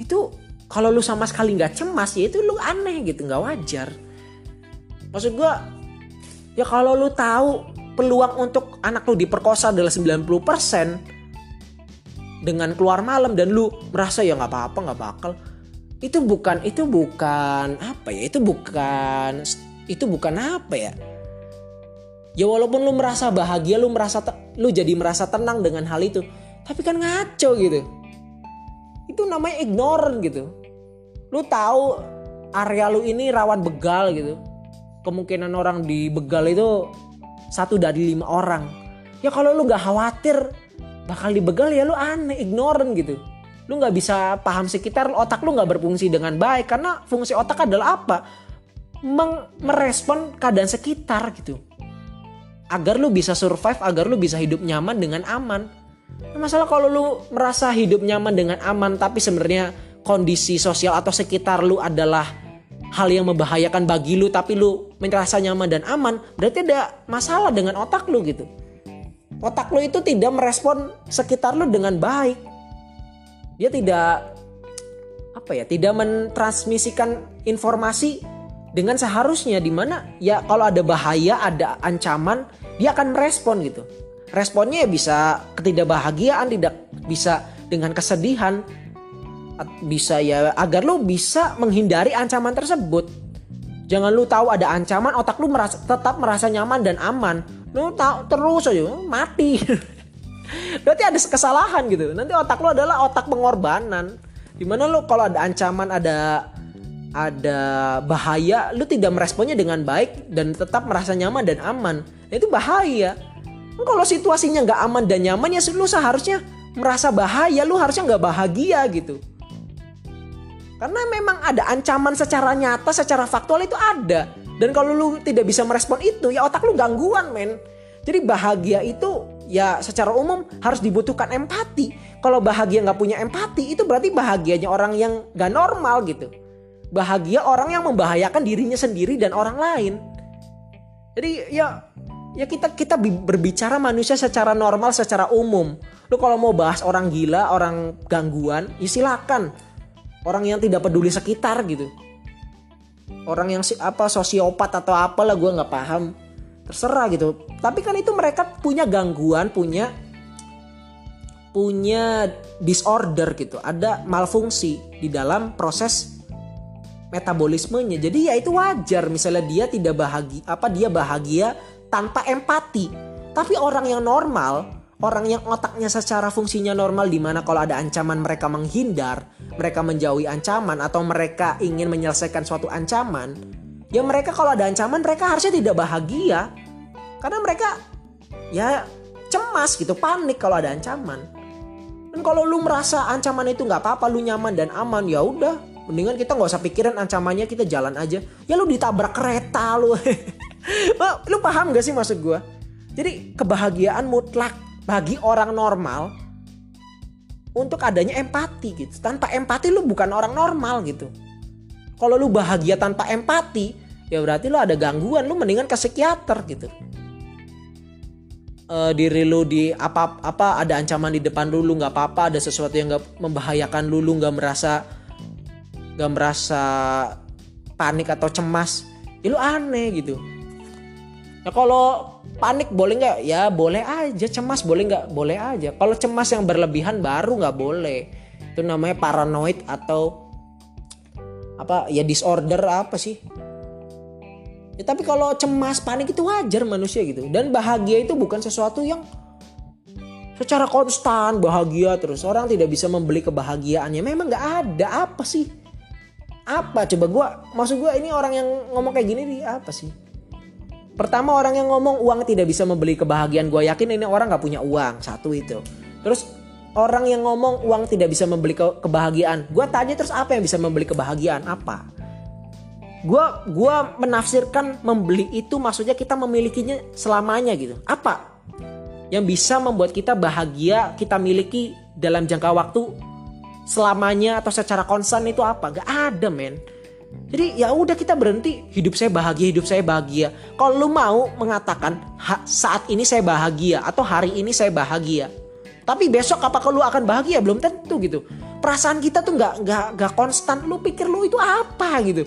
Itu kalau lu sama sekali nggak cemas ya itu lu aneh gitu nggak wajar. Maksud gua ya kalau lu tahu peluang untuk anak lu diperkosa adalah 90% dengan keluar malam dan lu merasa ya nggak apa-apa nggak bakal itu bukan itu bukan apa ya itu bukan itu bukan apa ya Ya walaupun lu merasa bahagia, lu merasa lu jadi merasa tenang dengan hal itu, tapi kan ngaco gitu. Itu namanya ignorant gitu. Lu tahu area lu ini rawan begal gitu. Kemungkinan orang di begal itu satu dari lima orang. Ya kalau lu nggak khawatir bakal dibegal ya lu aneh, ignorant gitu. Lu nggak bisa paham sekitar, otak lu nggak berfungsi dengan baik karena fungsi otak adalah apa? Meng merespon keadaan sekitar gitu agar lu bisa survive, agar lu bisa hidup nyaman dengan aman. Nah, masalah kalau lu merasa hidup nyaman dengan aman tapi sebenarnya kondisi sosial atau sekitar lu adalah hal yang membahayakan bagi lu tapi lu merasa nyaman dan aman, berarti ada masalah dengan otak lu gitu. Otak lu itu tidak merespon sekitar lu dengan baik. Dia tidak apa ya, tidak mentransmisikan informasi dengan seharusnya di mana ya kalau ada bahaya ada ancaman dia akan merespon gitu. Responnya ya bisa ketidakbahagiaan tidak bisa dengan kesedihan bisa ya agar lo bisa menghindari ancaman tersebut. Jangan lu tahu ada ancaman otak lu merasa tetap merasa nyaman dan aman. Lu tahu terus aja mati berarti ada kesalahan gitu nanti otak lu adalah otak pengorbanan di mana lu kalau ada ancaman ada ada bahaya, lu tidak meresponnya dengan baik dan tetap merasa nyaman dan aman. Itu bahaya. Kalau situasinya nggak aman dan nyaman ya lu seharusnya merasa bahaya, lu harusnya nggak bahagia gitu. Karena memang ada ancaman secara nyata, secara faktual itu ada. Dan kalau lu tidak bisa merespon itu, ya otak lu gangguan, men. Jadi bahagia itu ya secara umum harus dibutuhkan empati. Kalau bahagia nggak punya empati, itu berarti bahagianya orang yang nggak normal gitu. Bahagia orang yang membahayakan dirinya sendiri dan orang lain. Jadi ya ya kita kita berbicara manusia secara normal secara umum. Lu kalau mau bahas orang gila, orang gangguan, ya silakan. Orang yang tidak peduli sekitar gitu. Orang yang apa sosiopat atau apalah gue nggak paham. Terserah gitu. Tapi kan itu mereka punya gangguan, punya punya disorder gitu. Ada malfungsi di dalam proses metabolismenya. Jadi ya itu wajar misalnya dia tidak bahagia apa dia bahagia tanpa empati. Tapi orang yang normal, orang yang otaknya secara fungsinya normal di mana kalau ada ancaman mereka menghindar, mereka menjauhi ancaman atau mereka ingin menyelesaikan suatu ancaman, ya mereka kalau ada ancaman mereka harusnya tidak bahagia. Karena mereka ya cemas gitu, panik kalau ada ancaman. Dan kalau lu merasa ancaman itu nggak apa-apa, lu nyaman dan aman, ya udah, mendingan kita nggak usah pikirin ancamannya, kita jalan aja. Ya lu ditabrak kereta lu. lu paham gak sih maksud gue? Jadi kebahagiaan mutlak bagi orang normal untuk adanya empati gitu. Tanpa empati lu bukan orang normal gitu. Kalau lu bahagia tanpa empati, ya berarti lu ada gangguan, lu mendingan ke psikiater gitu. Uh, diri lu di apa apa ada ancaman di depan lu lu nggak apa-apa ada sesuatu yang nggak membahayakan lu lu nggak merasa nggak merasa panik atau cemas ya lu aneh gitu. Ya kalau panik boleh nggak? Ya boleh aja. Cemas boleh nggak? Boleh aja. Kalau cemas yang berlebihan baru nggak boleh. Itu namanya paranoid atau apa ya disorder apa sih? Ya tapi kalau cemas panik itu wajar manusia gitu. Dan bahagia itu bukan sesuatu yang secara konstan bahagia terus. Orang tidak bisa membeli kebahagiaannya. Memang nggak ada. Apa sih? Apa? Coba gue maksud gue ini orang yang ngomong kayak gini di apa sih? Pertama orang yang ngomong uang tidak bisa membeli kebahagiaan. Gue yakin ini orang gak punya uang. Satu itu. Terus orang yang ngomong uang tidak bisa membeli ke kebahagiaan. Gue tanya terus apa yang bisa membeli kebahagiaan? Apa? Gue gua menafsirkan membeli itu maksudnya kita memilikinya selamanya gitu. Apa? Yang bisa membuat kita bahagia kita miliki dalam jangka waktu selamanya atau secara konstan itu apa? Gak ada men jadi ya udah kita berhenti hidup saya bahagia hidup saya bahagia. Kalau lu mau mengatakan saat ini saya bahagia atau hari ini saya bahagia, tapi besok apakah lu akan bahagia belum tentu gitu. Perasaan kita tuh nggak nggak nggak konstan. Lu pikir lu itu apa gitu?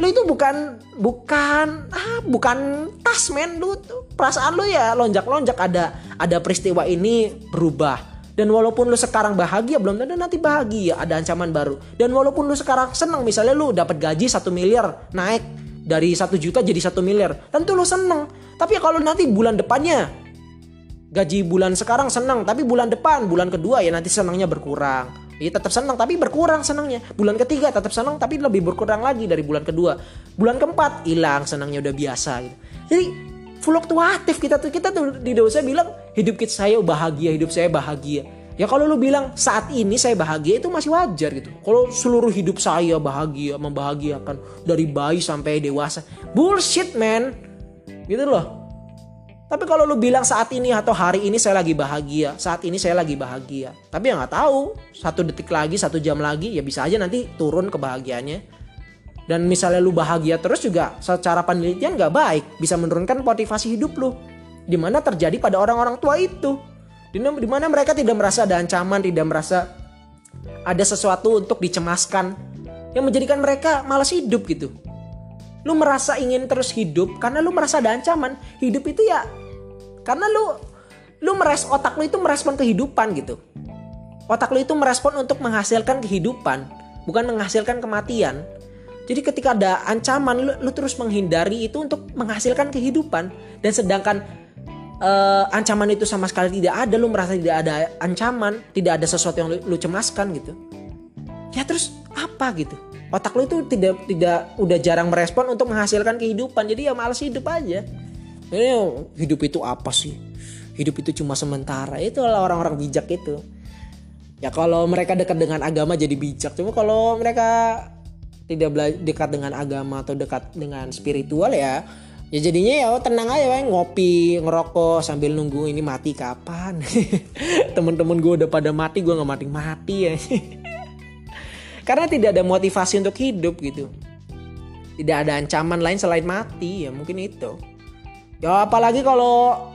Lu itu bukan bukan ah bukan tas men lu tuh perasaan lu ya lonjak-lonjak ada ada peristiwa ini berubah dan walaupun lu sekarang bahagia belum tentu nanti bahagia ada ancaman baru. Dan walaupun lu sekarang senang misalnya lu dapat gaji satu miliar naik dari satu juta jadi satu miliar, tentu lu senang. Tapi kalau nanti bulan depannya gaji bulan sekarang senang, tapi bulan depan bulan kedua ya nanti senangnya berkurang. Ya tetap senang tapi berkurang senangnya. Bulan ketiga tetap senang tapi lebih berkurang lagi dari bulan kedua. Bulan keempat hilang senangnya udah biasa gitu. Jadi fluktuatif kita tuh kita tuh di dosa bilang hidup kita saya bahagia hidup saya bahagia ya kalau lu bilang saat ini saya bahagia itu masih wajar gitu kalau seluruh hidup saya bahagia membahagiakan dari bayi sampai dewasa bullshit man gitu loh tapi kalau lu bilang saat ini atau hari ini saya lagi bahagia saat ini saya lagi bahagia tapi ya nggak tahu satu detik lagi satu jam lagi ya bisa aja nanti turun kebahagiaannya dan misalnya lu bahagia terus juga secara penelitian gak baik. Bisa menurunkan motivasi hidup lu. Di mana terjadi pada orang-orang tua itu. Di mana mereka tidak merasa ada ancaman, tidak merasa ada sesuatu untuk dicemaskan. Yang menjadikan mereka malas hidup gitu. Lu merasa ingin terus hidup karena lu merasa ada ancaman. Hidup itu ya karena lu lu meres otak lu itu merespon kehidupan gitu. Otak lu itu merespon untuk menghasilkan kehidupan, bukan menghasilkan kematian. Jadi ketika ada ancaman lu, lu terus menghindari itu untuk menghasilkan kehidupan dan sedangkan uh, ancaman itu sama sekali tidak ada lu merasa tidak ada ancaman, tidak ada sesuatu yang lu, lu cemaskan gitu. Ya terus apa gitu? Otak lu itu tidak tidak udah jarang merespon untuk menghasilkan kehidupan. Jadi ya males hidup aja. Jadi hidup itu apa sih? Hidup itu cuma sementara. Itulah orang-orang bijak itu. Ya kalau mereka dekat dengan agama jadi bijak. Cuma kalau mereka tidak dekat dengan agama atau dekat dengan spiritual ya ya jadinya ya oh, tenang aja kan ngopi ngerokok sambil nunggu ini mati kapan temen-temen gue udah pada mati gue nggak mati mati ya karena tidak ada motivasi untuk hidup gitu tidak ada ancaman lain selain mati ya mungkin itu ya apalagi kalau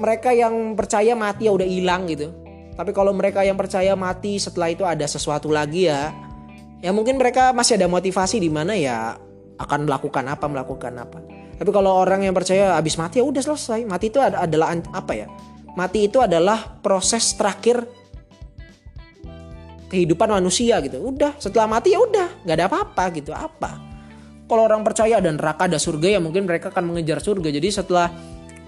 mereka yang percaya mati ya udah hilang gitu. Tapi kalau mereka yang percaya mati setelah itu ada sesuatu lagi ya. Ya mungkin mereka masih ada motivasi di mana ya akan melakukan apa melakukan apa. Tapi kalau orang yang percaya habis mati ya udah selesai. Mati itu adalah apa ya? Mati itu adalah proses terakhir kehidupan manusia gitu. Udah setelah mati ya udah. Nggak ada apa-apa gitu. Apa kalau orang percaya ada neraka ada surga ya mungkin mereka akan mengejar surga. Jadi setelah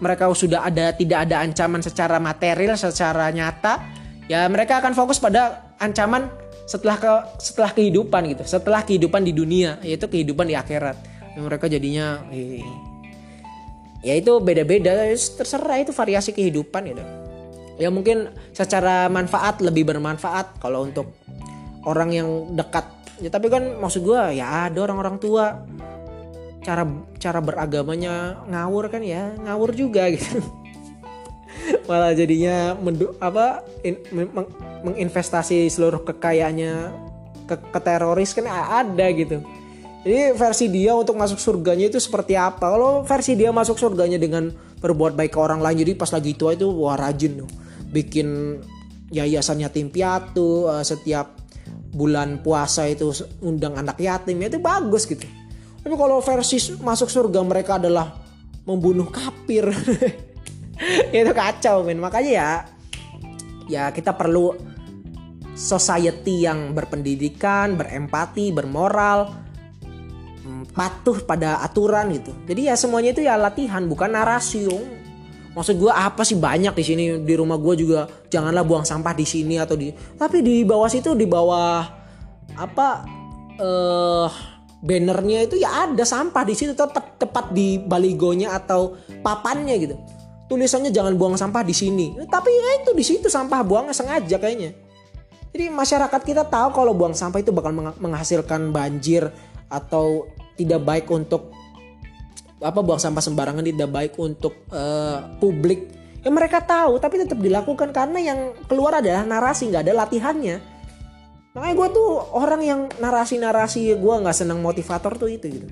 mereka sudah ada tidak ada ancaman secara material secara nyata ya mereka akan fokus pada ancaman setelah ke setelah kehidupan gitu. Setelah kehidupan di dunia yaitu kehidupan di akhirat. Ya, mereka jadinya eh, ya itu beda-beda. Terserah itu variasi kehidupan gitu. Ya mungkin secara manfaat lebih bermanfaat. Kalau untuk orang yang dekat ya tapi kan maksud gue ya ada orang-orang tua. Cara cara beragamanya ngawur kan ya ngawur juga gitu. Malah jadinya mendu, apa in, meng, menginvestasi seluruh kekayaannya ke, ke teroris kan ada gitu. Jadi versi dia untuk masuk surganya itu seperti apa? Kalau versi dia masuk surganya dengan berbuat baik ke orang lain, jadi pas lagi tua itu wah rajin tuh, bikin yayasan yatim piatu uh, setiap bulan puasa itu undang anak yatim itu bagus gitu. Tapi kalau versi masuk surga mereka adalah membunuh kafir, itu kacau men. Makanya ya, ya kita perlu society yang berpendidikan, berempati, bermoral patuh pada aturan gitu. Jadi ya semuanya itu ya latihan bukan narasi. Maksud gue apa sih banyak di sini di rumah gue juga janganlah buang sampah di sini atau di tapi di bawah situ di bawah apa eh uh, bannernya itu ya ada sampah di situ tetap tepat di baligonya atau papannya gitu. Tulisannya jangan buang sampah di sini. Tapi ya itu di situ sampah buangnya sengaja kayaknya. Jadi masyarakat kita tahu kalau buang sampah itu bakal menghasilkan banjir atau tidak baik untuk apa buang sampah sembarangan tidak baik untuk uh, publik. Ya mereka tahu tapi tetap dilakukan karena yang keluar adalah narasi nggak ada latihannya. Makanya gue tuh orang yang narasi-narasi gue nggak senang motivator tuh itu gitu.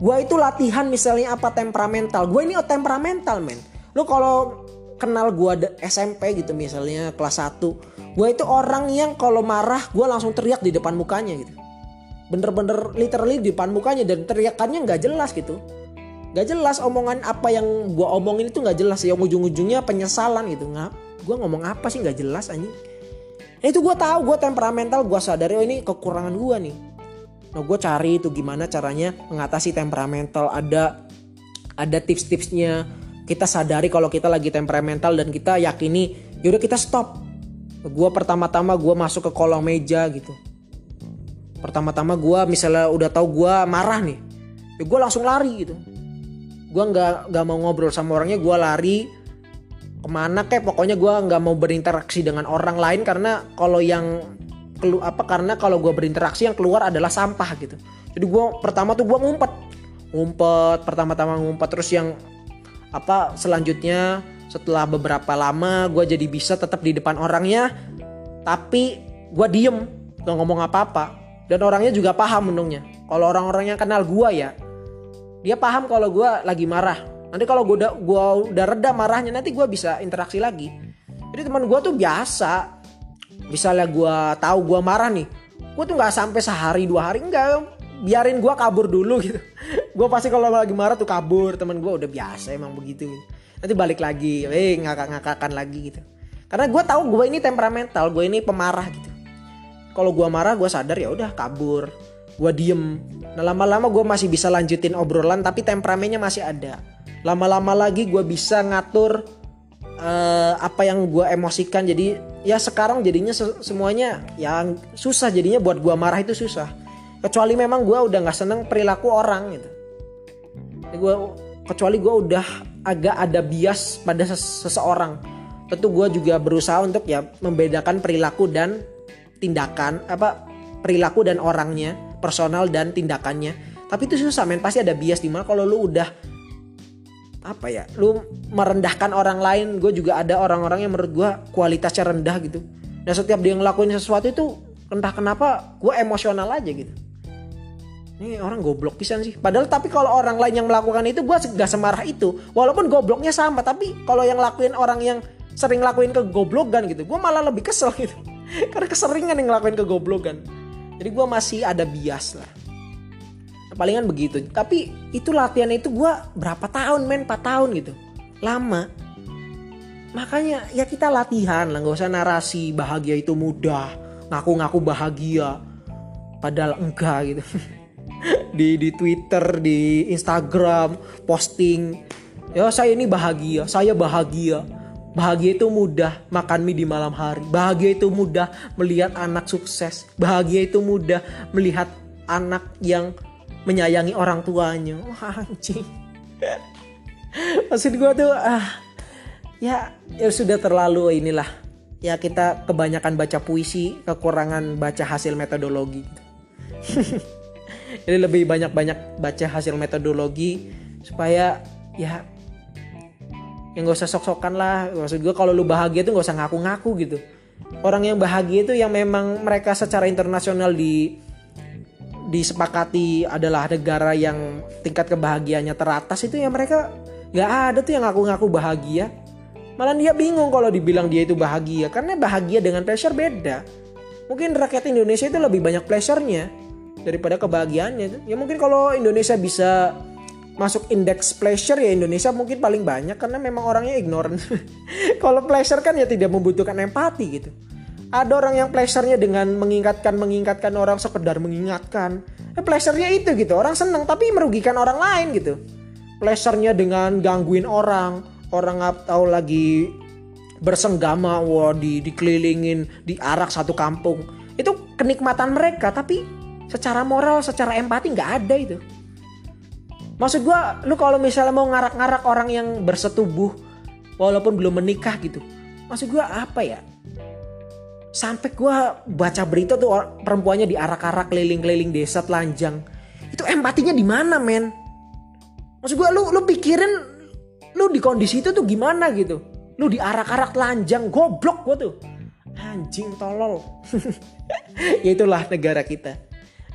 Gue itu latihan misalnya apa temperamental. Gue ini temperamental men. Lo kalau kenal gue SMP gitu misalnya kelas 1 gue itu orang yang kalau marah gue langsung teriak di depan mukanya gitu. Bener-bener literally di depan mukanya dan teriakannya nggak jelas gitu nggak jelas omongan apa yang gue omongin itu nggak jelas yang ujung-ujungnya penyesalan gitu. Nggak gue ngomong apa sih nggak jelas anjing? Nah, itu gue tahu gue temperamental gue sadari oh ini kekurangan gue nih. Nah gue cari itu gimana caranya mengatasi temperamental. Ada ada tips-tipsnya. Kita sadari kalau kita lagi temperamental dan kita yakini yaudah kita stop. Gue pertama-tama gue masuk ke kolong meja gitu. Pertama-tama gue misalnya udah tahu gue marah nih ya gue langsung lari gitu gue nggak nggak mau ngobrol sama orangnya gue lari. Ke mana kayak pokoknya gue nggak mau berinteraksi dengan orang lain karena kalau yang kelu apa karena kalau gue berinteraksi yang keluar adalah sampah gitu. Jadi gue pertama tuh gue ngumpet. Ngumpet pertama-tama ngumpet terus yang apa selanjutnya setelah beberapa lama gue jadi bisa tetap di depan orangnya tapi gue diem gak ngomong apa-apa. Dan orangnya juga paham menungnya kalau orang-orang yang kenal gua ya dia paham kalau gua lagi marah. Nanti kalau gua udah gua udah reda marahnya nanti gua bisa interaksi lagi. Jadi teman gua tuh biasa misalnya gua tahu gua marah nih gua tuh nggak sampai sehari dua hari enggak biarin gua kabur dulu gitu. Gua pasti kalau lagi marah tuh kabur teman gua udah biasa emang begitu. Nanti balik lagi eh ngakak-ngakakan lagi gitu. Karena gue tahu gue ini temperamental gue ini pemarah gitu. Kalau gue marah gue sadar ya udah kabur gue diem. Nah lama-lama gue masih bisa lanjutin obrolan tapi temperamennya masih ada. Lama-lama lagi gue bisa ngatur uh, apa yang gue emosikan. Jadi ya sekarang jadinya semuanya yang susah jadinya. Buat gue marah itu susah. Kecuali memang gue udah nggak seneng perilaku orang gitu. Gue kecuali gue udah agak ada bias pada seseorang. Tentu gue juga berusaha untuk ya membedakan perilaku dan tindakan apa perilaku dan orangnya, personal dan tindakannya. Tapi itu susah men, pasti ada bias di mana kalau lu udah apa ya, lu merendahkan orang lain, gue juga ada orang-orang yang menurut gue kualitasnya rendah gitu. Dan setiap dia ngelakuin sesuatu itu entah kenapa gue emosional aja gitu. Ini orang goblok pisan sih. Padahal tapi kalau orang lain yang melakukan itu gue gak semarah itu. Walaupun gobloknya sama, tapi kalau yang lakuin orang yang sering lakuin ke goblokan gitu, gue malah lebih kesel gitu. karena keseringan yang ngelakuin kegoblokan jadi gue masih ada bias lah. Palingan begitu. Tapi itu latihan itu gue berapa tahun men? 4 tahun gitu. Lama. Makanya ya kita latihan lah. Nggak usah narasi bahagia itu mudah. Ngaku-ngaku bahagia. Padahal enggak gitu. Di di Twitter di Instagram posting. Ya saya ini bahagia. Saya bahagia bahagia itu mudah makan mie di malam hari. Bahagia itu mudah melihat anak sukses. Bahagia itu mudah melihat anak yang menyayangi orang tuanya. Wah anjing. Maksud gue tuh ah ya ya sudah terlalu inilah. Ya kita kebanyakan baca puisi kekurangan baca hasil metodologi. Jadi lebih banyak-banyak baca hasil metodologi supaya ya yang gak usah sok-sokan lah. Maksud gue kalau lu bahagia tuh gak usah ngaku-ngaku gitu. Orang yang bahagia itu yang memang mereka secara internasional di disepakati adalah negara yang tingkat kebahagiaannya teratas itu ya mereka nggak ada tuh yang ngaku-ngaku bahagia. Malah dia bingung kalau dibilang dia itu bahagia. Karena bahagia dengan pleasure beda. Mungkin rakyat Indonesia itu lebih banyak pleasure-nya daripada kebahagiaannya. Ya mungkin kalau Indonesia bisa masuk indeks pleasure ya Indonesia mungkin paling banyak karena memang orangnya ignorant. Kalau pleasure kan ya tidak membutuhkan empati gitu. Ada orang yang pleasure-nya dengan mengingatkan mengingatkan orang sekedar mengingatkan. Eh, pleasure-nya itu gitu. Orang seneng tapi merugikan orang lain gitu. Pleasure-nya dengan gangguin orang, orang atau lagi bersenggama wah di dikelilingin diarak satu kampung. Itu kenikmatan mereka tapi secara moral, secara empati nggak ada itu. Maksud gue, lu kalau misalnya mau ngarak-ngarak orang yang bersetubuh walaupun belum menikah gitu. Maksud gue apa ya? Sampai gue baca berita tuh perempuannya diarak-arak keliling-keliling desa telanjang. Itu empatinya di mana, men? Maksud gue, lu lu pikirin lu di kondisi itu tuh gimana gitu? Lu diarak-arak telanjang, goblok gue tuh. Anjing tolol. ya itulah negara kita.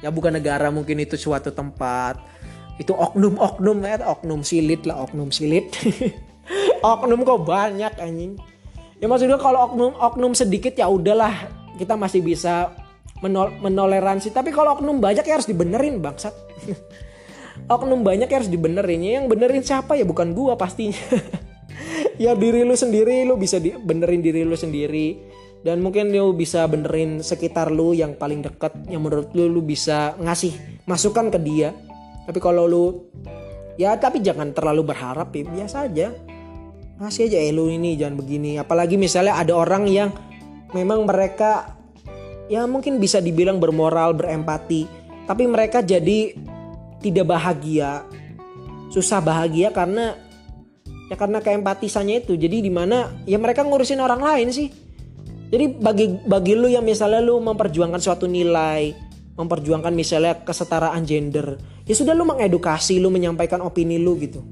Ya bukan negara mungkin itu suatu tempat itu oknum-oknum ya oknum silit lah oknum silit. Oknum kok banyak anjing. Ya maksudnya kalau oknum oknum sedikit ya udahlah. Kita masih bisa menol menoleransi. Tapi kalau oknum banyak ya harus dibenerin bangsat. Oknum banyak ya harus dibenerin. Ya yang benerin siapa? Ya bukan gua pastinya. Ya diri lu sendiri. Lu bisa di, benerin diri lu sendiri. Dan mungkin lu bisa benerin sekitar lu yang paling dekat. Yang menurut lu lu bisa ngasih masukan ke dia tapi kalau lu ya tapi jangan terlalu berharap ya biasa aja. Masih aja eh lu ini jangan begini. Apalagi misalnya ada orang yang memang mereka ya mungkin bisa dibilang bermoral berempati tapi mereka jadi tidak bahagia. Susah bahagia karena ya karena keempatisannya itu. Jadi di mana ya mereka ngurusin orang lain sih. Jadi bagi bagi lu yang misalnya lu memperjuangkan suatu nilai memperjuangkan misalnya kesetaraan gender ya sudah lu mengedukasi lu menyampaikan opini lu gitu.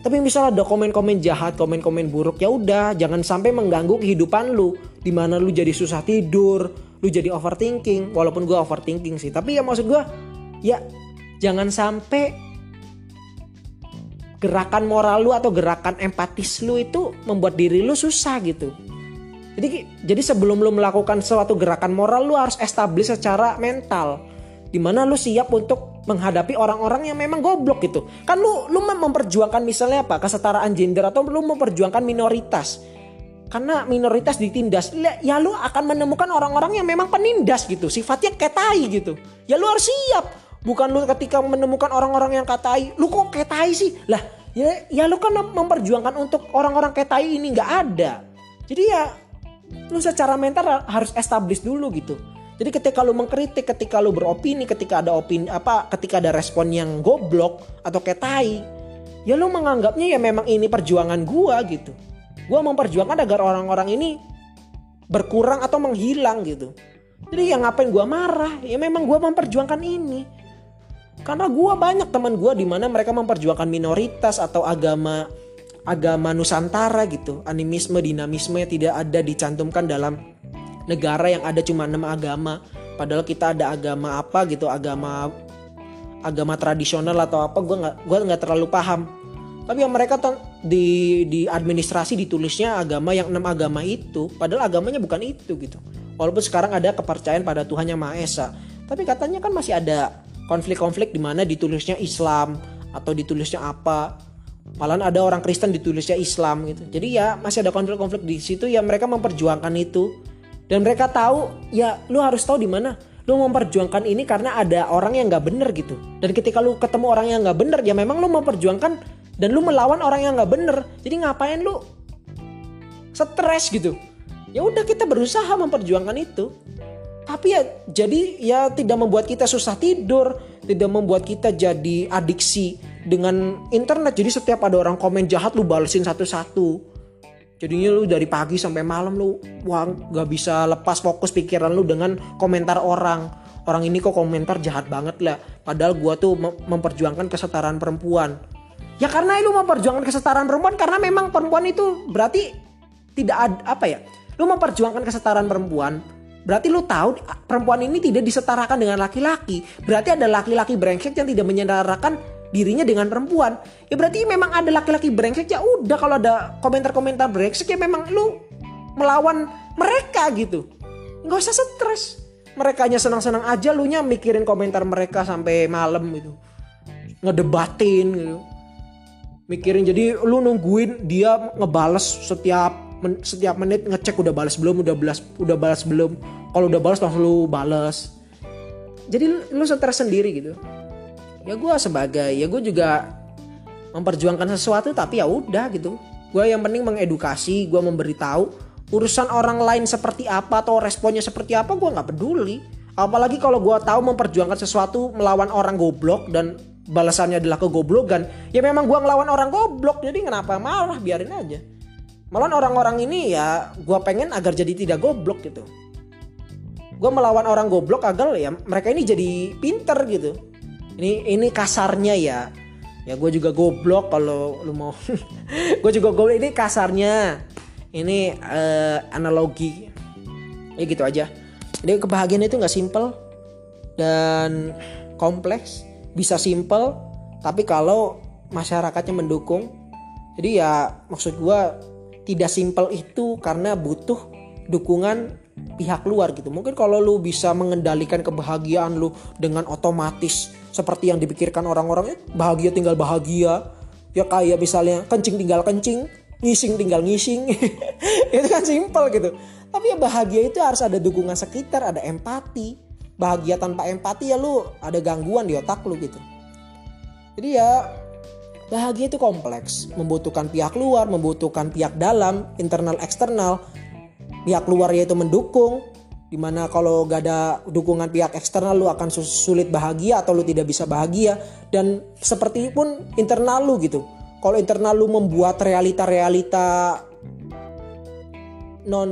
Tapi misalnya ada komen-komen jahat komen-komen buruk ya udah jangan sampai mengganggu kehidupan lu. Di mana lu jadi susah tidur lu jadi overthinking. Walaupun gue overthinking sih tapi ya maksud gue ya jangan sampai gerakan moral lu atau gerakan empatis lu itu membuat diri lu susah gitu. Jadi jadi sebelum lu melakukan suatu gerakan moral lu harus establish secara mental. Di mana lu siap untuk menghadapi orang-orang yang memang goblok gitu. Kan lu lu memperjuangkan misalnya apa? Kesetaraan gender atau lu memperjuangkan minoritas. Karena minoritas ditindas ya lu akan menemukan orang-orang yang memang penindas gitu. Sifatnya ketai gitu. Ya lu harus siap. Bukan lu ketika menemukan orang-orang yang katai lu kok ketai sih? Lah ya ya lu kan memperjuangkan untuk orang-orang ketai ini nggak ada. Jadi ya lu secara mental harus establish dulu gitu jadi ketika lu mengkritik, ketika lu beropini, ketika ada opini apa, ketika ada respon yang goblok atau ketai, ya lu menganggapnya ya memang ini perjuangan gua gitu. Gua memperjuangkan agar orang-orang ini berkurang atau menghilang gitu. Jadi yang ngapain gua marah? Ya memang gua memperjuangkan ini. Karena gua banyak teman gua di mana mereka memperjuangkan minoritas atau agama agama Nusantara gitu. Animisme, dinamisme tidak ada dicantumkan dalam negara yang ada cuma enam agama. Padahal kita ada agama apa gitu, agama agama tradisional atau apa gue nggak gue nggak terlalu paham. Tapi yang mereka di di administrasi ditulisnya agama yang enam agama itu, padahal agamanya bukan itu gitu. Walaupun sekarang ada kepercayaan pada Tuhan yang Maha Esa, tapi katanya kan masih ada konflik-konflik di mana ditulisnya Islam atau ditulisnya apa Malahan ada orang Kristen ditulisnya Islam gitu. Jadi ya masih ada konflik-konflik di situ ya mereka memperjuangkan itu. Dan mereka tahu ya lu harus tahu di mana. Lu memperjuangkan ini karena ada orang yang nggak bener gitu. Dan ketika lu ketemu orang yang nggak bener ya memang lu memperjuangkan dan lu melawan orang yang nggak bener. Jadi ngapain lu stres gitu? Ya udah kita berusaha memperjuangkan itu. Tapi ya jadi ya tidak membuat kita susah tidur tidak membuat kita jadi adiksi dengan internet. Jadi setiap ada orang komen jahat lu balesin satu-satu jadinya lu dari pagi sampai malam lu wah gak bisa lepas fokus pikiran lu dengan komentar orang. Orang ini kok komentar jahat banget lah. Padahal gua tuh memperjuangkan kesetaraan perempuan. Ya karena lu memperjuangkan kesetaraan perempuan karena memang perempuan itu berarti tidak ada apa ya? Lu memperjuangkan kesetaraan perempuan Berarti lu tahu perempuan ini tidak disetarakan dengan laki-laki. Berarti ada laki-laki brengsek yang tidak menyetarakan dirinya dengan perempuan. Ya berarti memang ada laki-laki brengsek ya udah kalau ada komentar-komentar brengsek ya memang lu melawan mereka gitu. Nggak usah stres. Mereka hanya senang-senang aja lu nya mikirin komentar mereka sampai malam gitu. Ngedebatin gitu. Mikirin jadi lu nungguin dia ngebales setiap men, setiap menit ngecek udah balas belum, udah balas udah balas belum kalau udah balas langsung lu balas jadi lu stres sendiri gitu ya gue sebagai ya gue juga memperjuangkan sesuatu tapi ya udah gitu. Gue yang penting mengedukasi gue memberitahu urusan orang lain seperti apa atau responnya seperti apa gue nggak peduli. Apalagi kalau gue tahu memperjuangkan sesuatu melawan orang goblok dan balasannya adalah kegoblokan ya memang gue ngelawan orang goblok jadi kenapa malah biarin aja. Malah orang-orang ini ya gue pengen agar jadi tidak goblok gitu. Gue melawan orang goblok agar ya mereka ini jadi pinter gitu ini ini kasarnya ya. Ya gue juga goblok kalau lu mau. Gue juga goblok. Ini kasarnya. Ini uh, analogi. Ya gitu aja. Jadi kebahagiaan itu nggak simple dan kompleks. Bisa simple tapi kalau masyarakatnya mendukung. Jadi ya maksud gue tidak simple itu karena butuh dukungan pihak luar gitu. Mungkin kalau lu bisa mengendalikan kebahagiaan lu dengan otomatis seperti yang dipikirkan orang-orang eh, bahagia tinggal bahagia. Ya kayak misalnya kencing tinggal kencing, ngising tinggal ngising. itu kan simpel gitu. Tapi ya bahagia itu harus ada dukungan sekitar, ada empati. Bahagia tanpa empati ya lu ada gangguan di otak lu gitu. Jadi ya bahagia itu kompleks, membutuhkan pihak luar, membutuhkan pihak dalam, internal eksternal pihak luar yaitu mendukung di mana kalau gak ada dukungan pihak eksternal lu akan sulit bahagia atau lu tidak bisa bahagia. Dan seperti pun internal lu gitu. Kalau internal lu membuat realita-realita non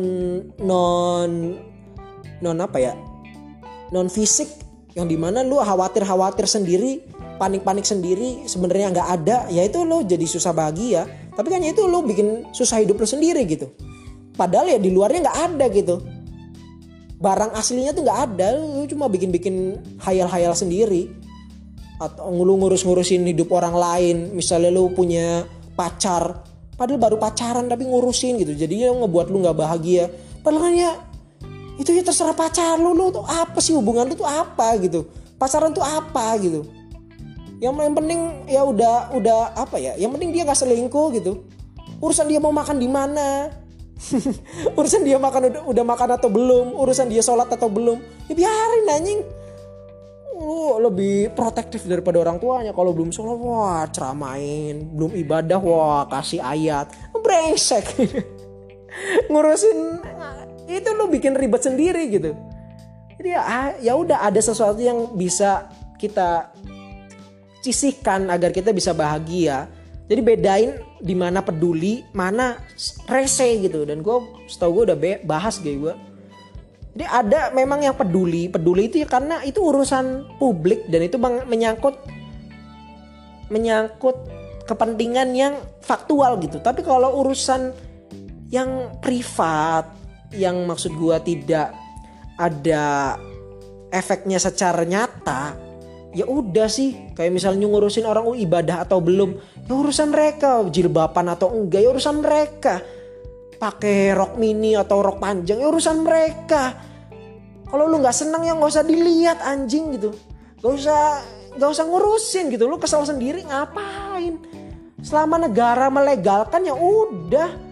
non non apa ya? Non fisik yang di mana lu khawatir-khawatir sendiri panik-panik sendiri sebenarnya nggak ada ya itu lo jadi susah bahagia. Tapi kan ya itu lo bikin susah hidup lo sendiri gitu. Padahal ya di luarnya nggak ada gitu barang aslinya tuh nggak ada. Lu cuma bikin-bikin hayal-hayal sendiri. Atau lu ngurus-ngurusin hidup orang lain. Misalnya lu punya pacar. Padahal baru pacaran tapi ngurusin gitu. Jadinya ngebuat lu nggak bahagia. Padahal kan ya itu ya terserah pacar lu. Lu tuh apa sih? Hubungan lu tuh apa gitu? Pacaran tuh apa gitu? Yang, yang penting ya udah udah apa ya? Yang penting dia nggak selingkuh gitu. Urusan dia mau makan di mana urusan dia makan udah, udah makan atau belum urusan dia sholat atau belum. Ya biarin anjing. Lu lebih protektif daripada orang tuanya. Kalau belum sholat wah ceramain. Belum ibadah wah kasih ayat. Brengsek. Ngurusin itu lu bikin ribet sendiri gitu. Jadi ya ah, ya udah ada sesuatu yang bisa kita sisihkan agar kita bisa bahagia jadi bedain di mana peduli mana rese gitu. Dan gue setahu gue udah bahas gue jadi ada memang yang peduli. Peduli itu ya karena itu urusan publik dan itu menyangkut menyangkut kepentingan yang faktual gitu. Tapi kalau urusan yang privat yang maksud gue tidak ada efeknya secara nyata ya udah sih kayak misalnya ngurusin orang oh, ibadah atau belum ya urusan mereka jilbaban atau enggak ya urusan mereka. Pakai rok mini atau rok panjang ya urusan mereka. Kalau lu nggak senang ya nggak usah dilihat anjing gitu. Nggak usah nggak usah ngurusin gitu. Lu kesal sendiri ngapain? Selama negara melegalkan ya udah.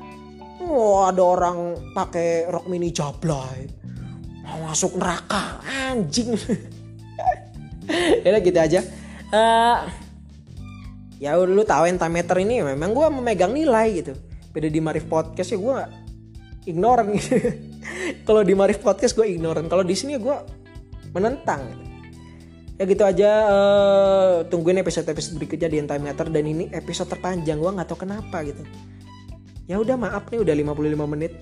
Oh ada orang pakai rok mini jablay masuk neraka anjing ya gitu aja. Uh, ya lu tahu entimeter ini memang gue memegang nilai gitu. Beda di Marif Podcast ya gue ignoran gitu. Kalau di Marif Podcast gue ignoran. Kalau di sini gue menentang gitu. ya gitu aja. Uh, tungguin episode episode berikutnya di entimeter dan ini episode terpanjang gue nggak tahu kenapa gitu. Ya udah maaf nih udah 55 menit.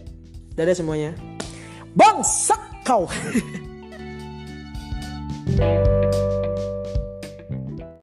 Dadah semuanya. Bangsa kau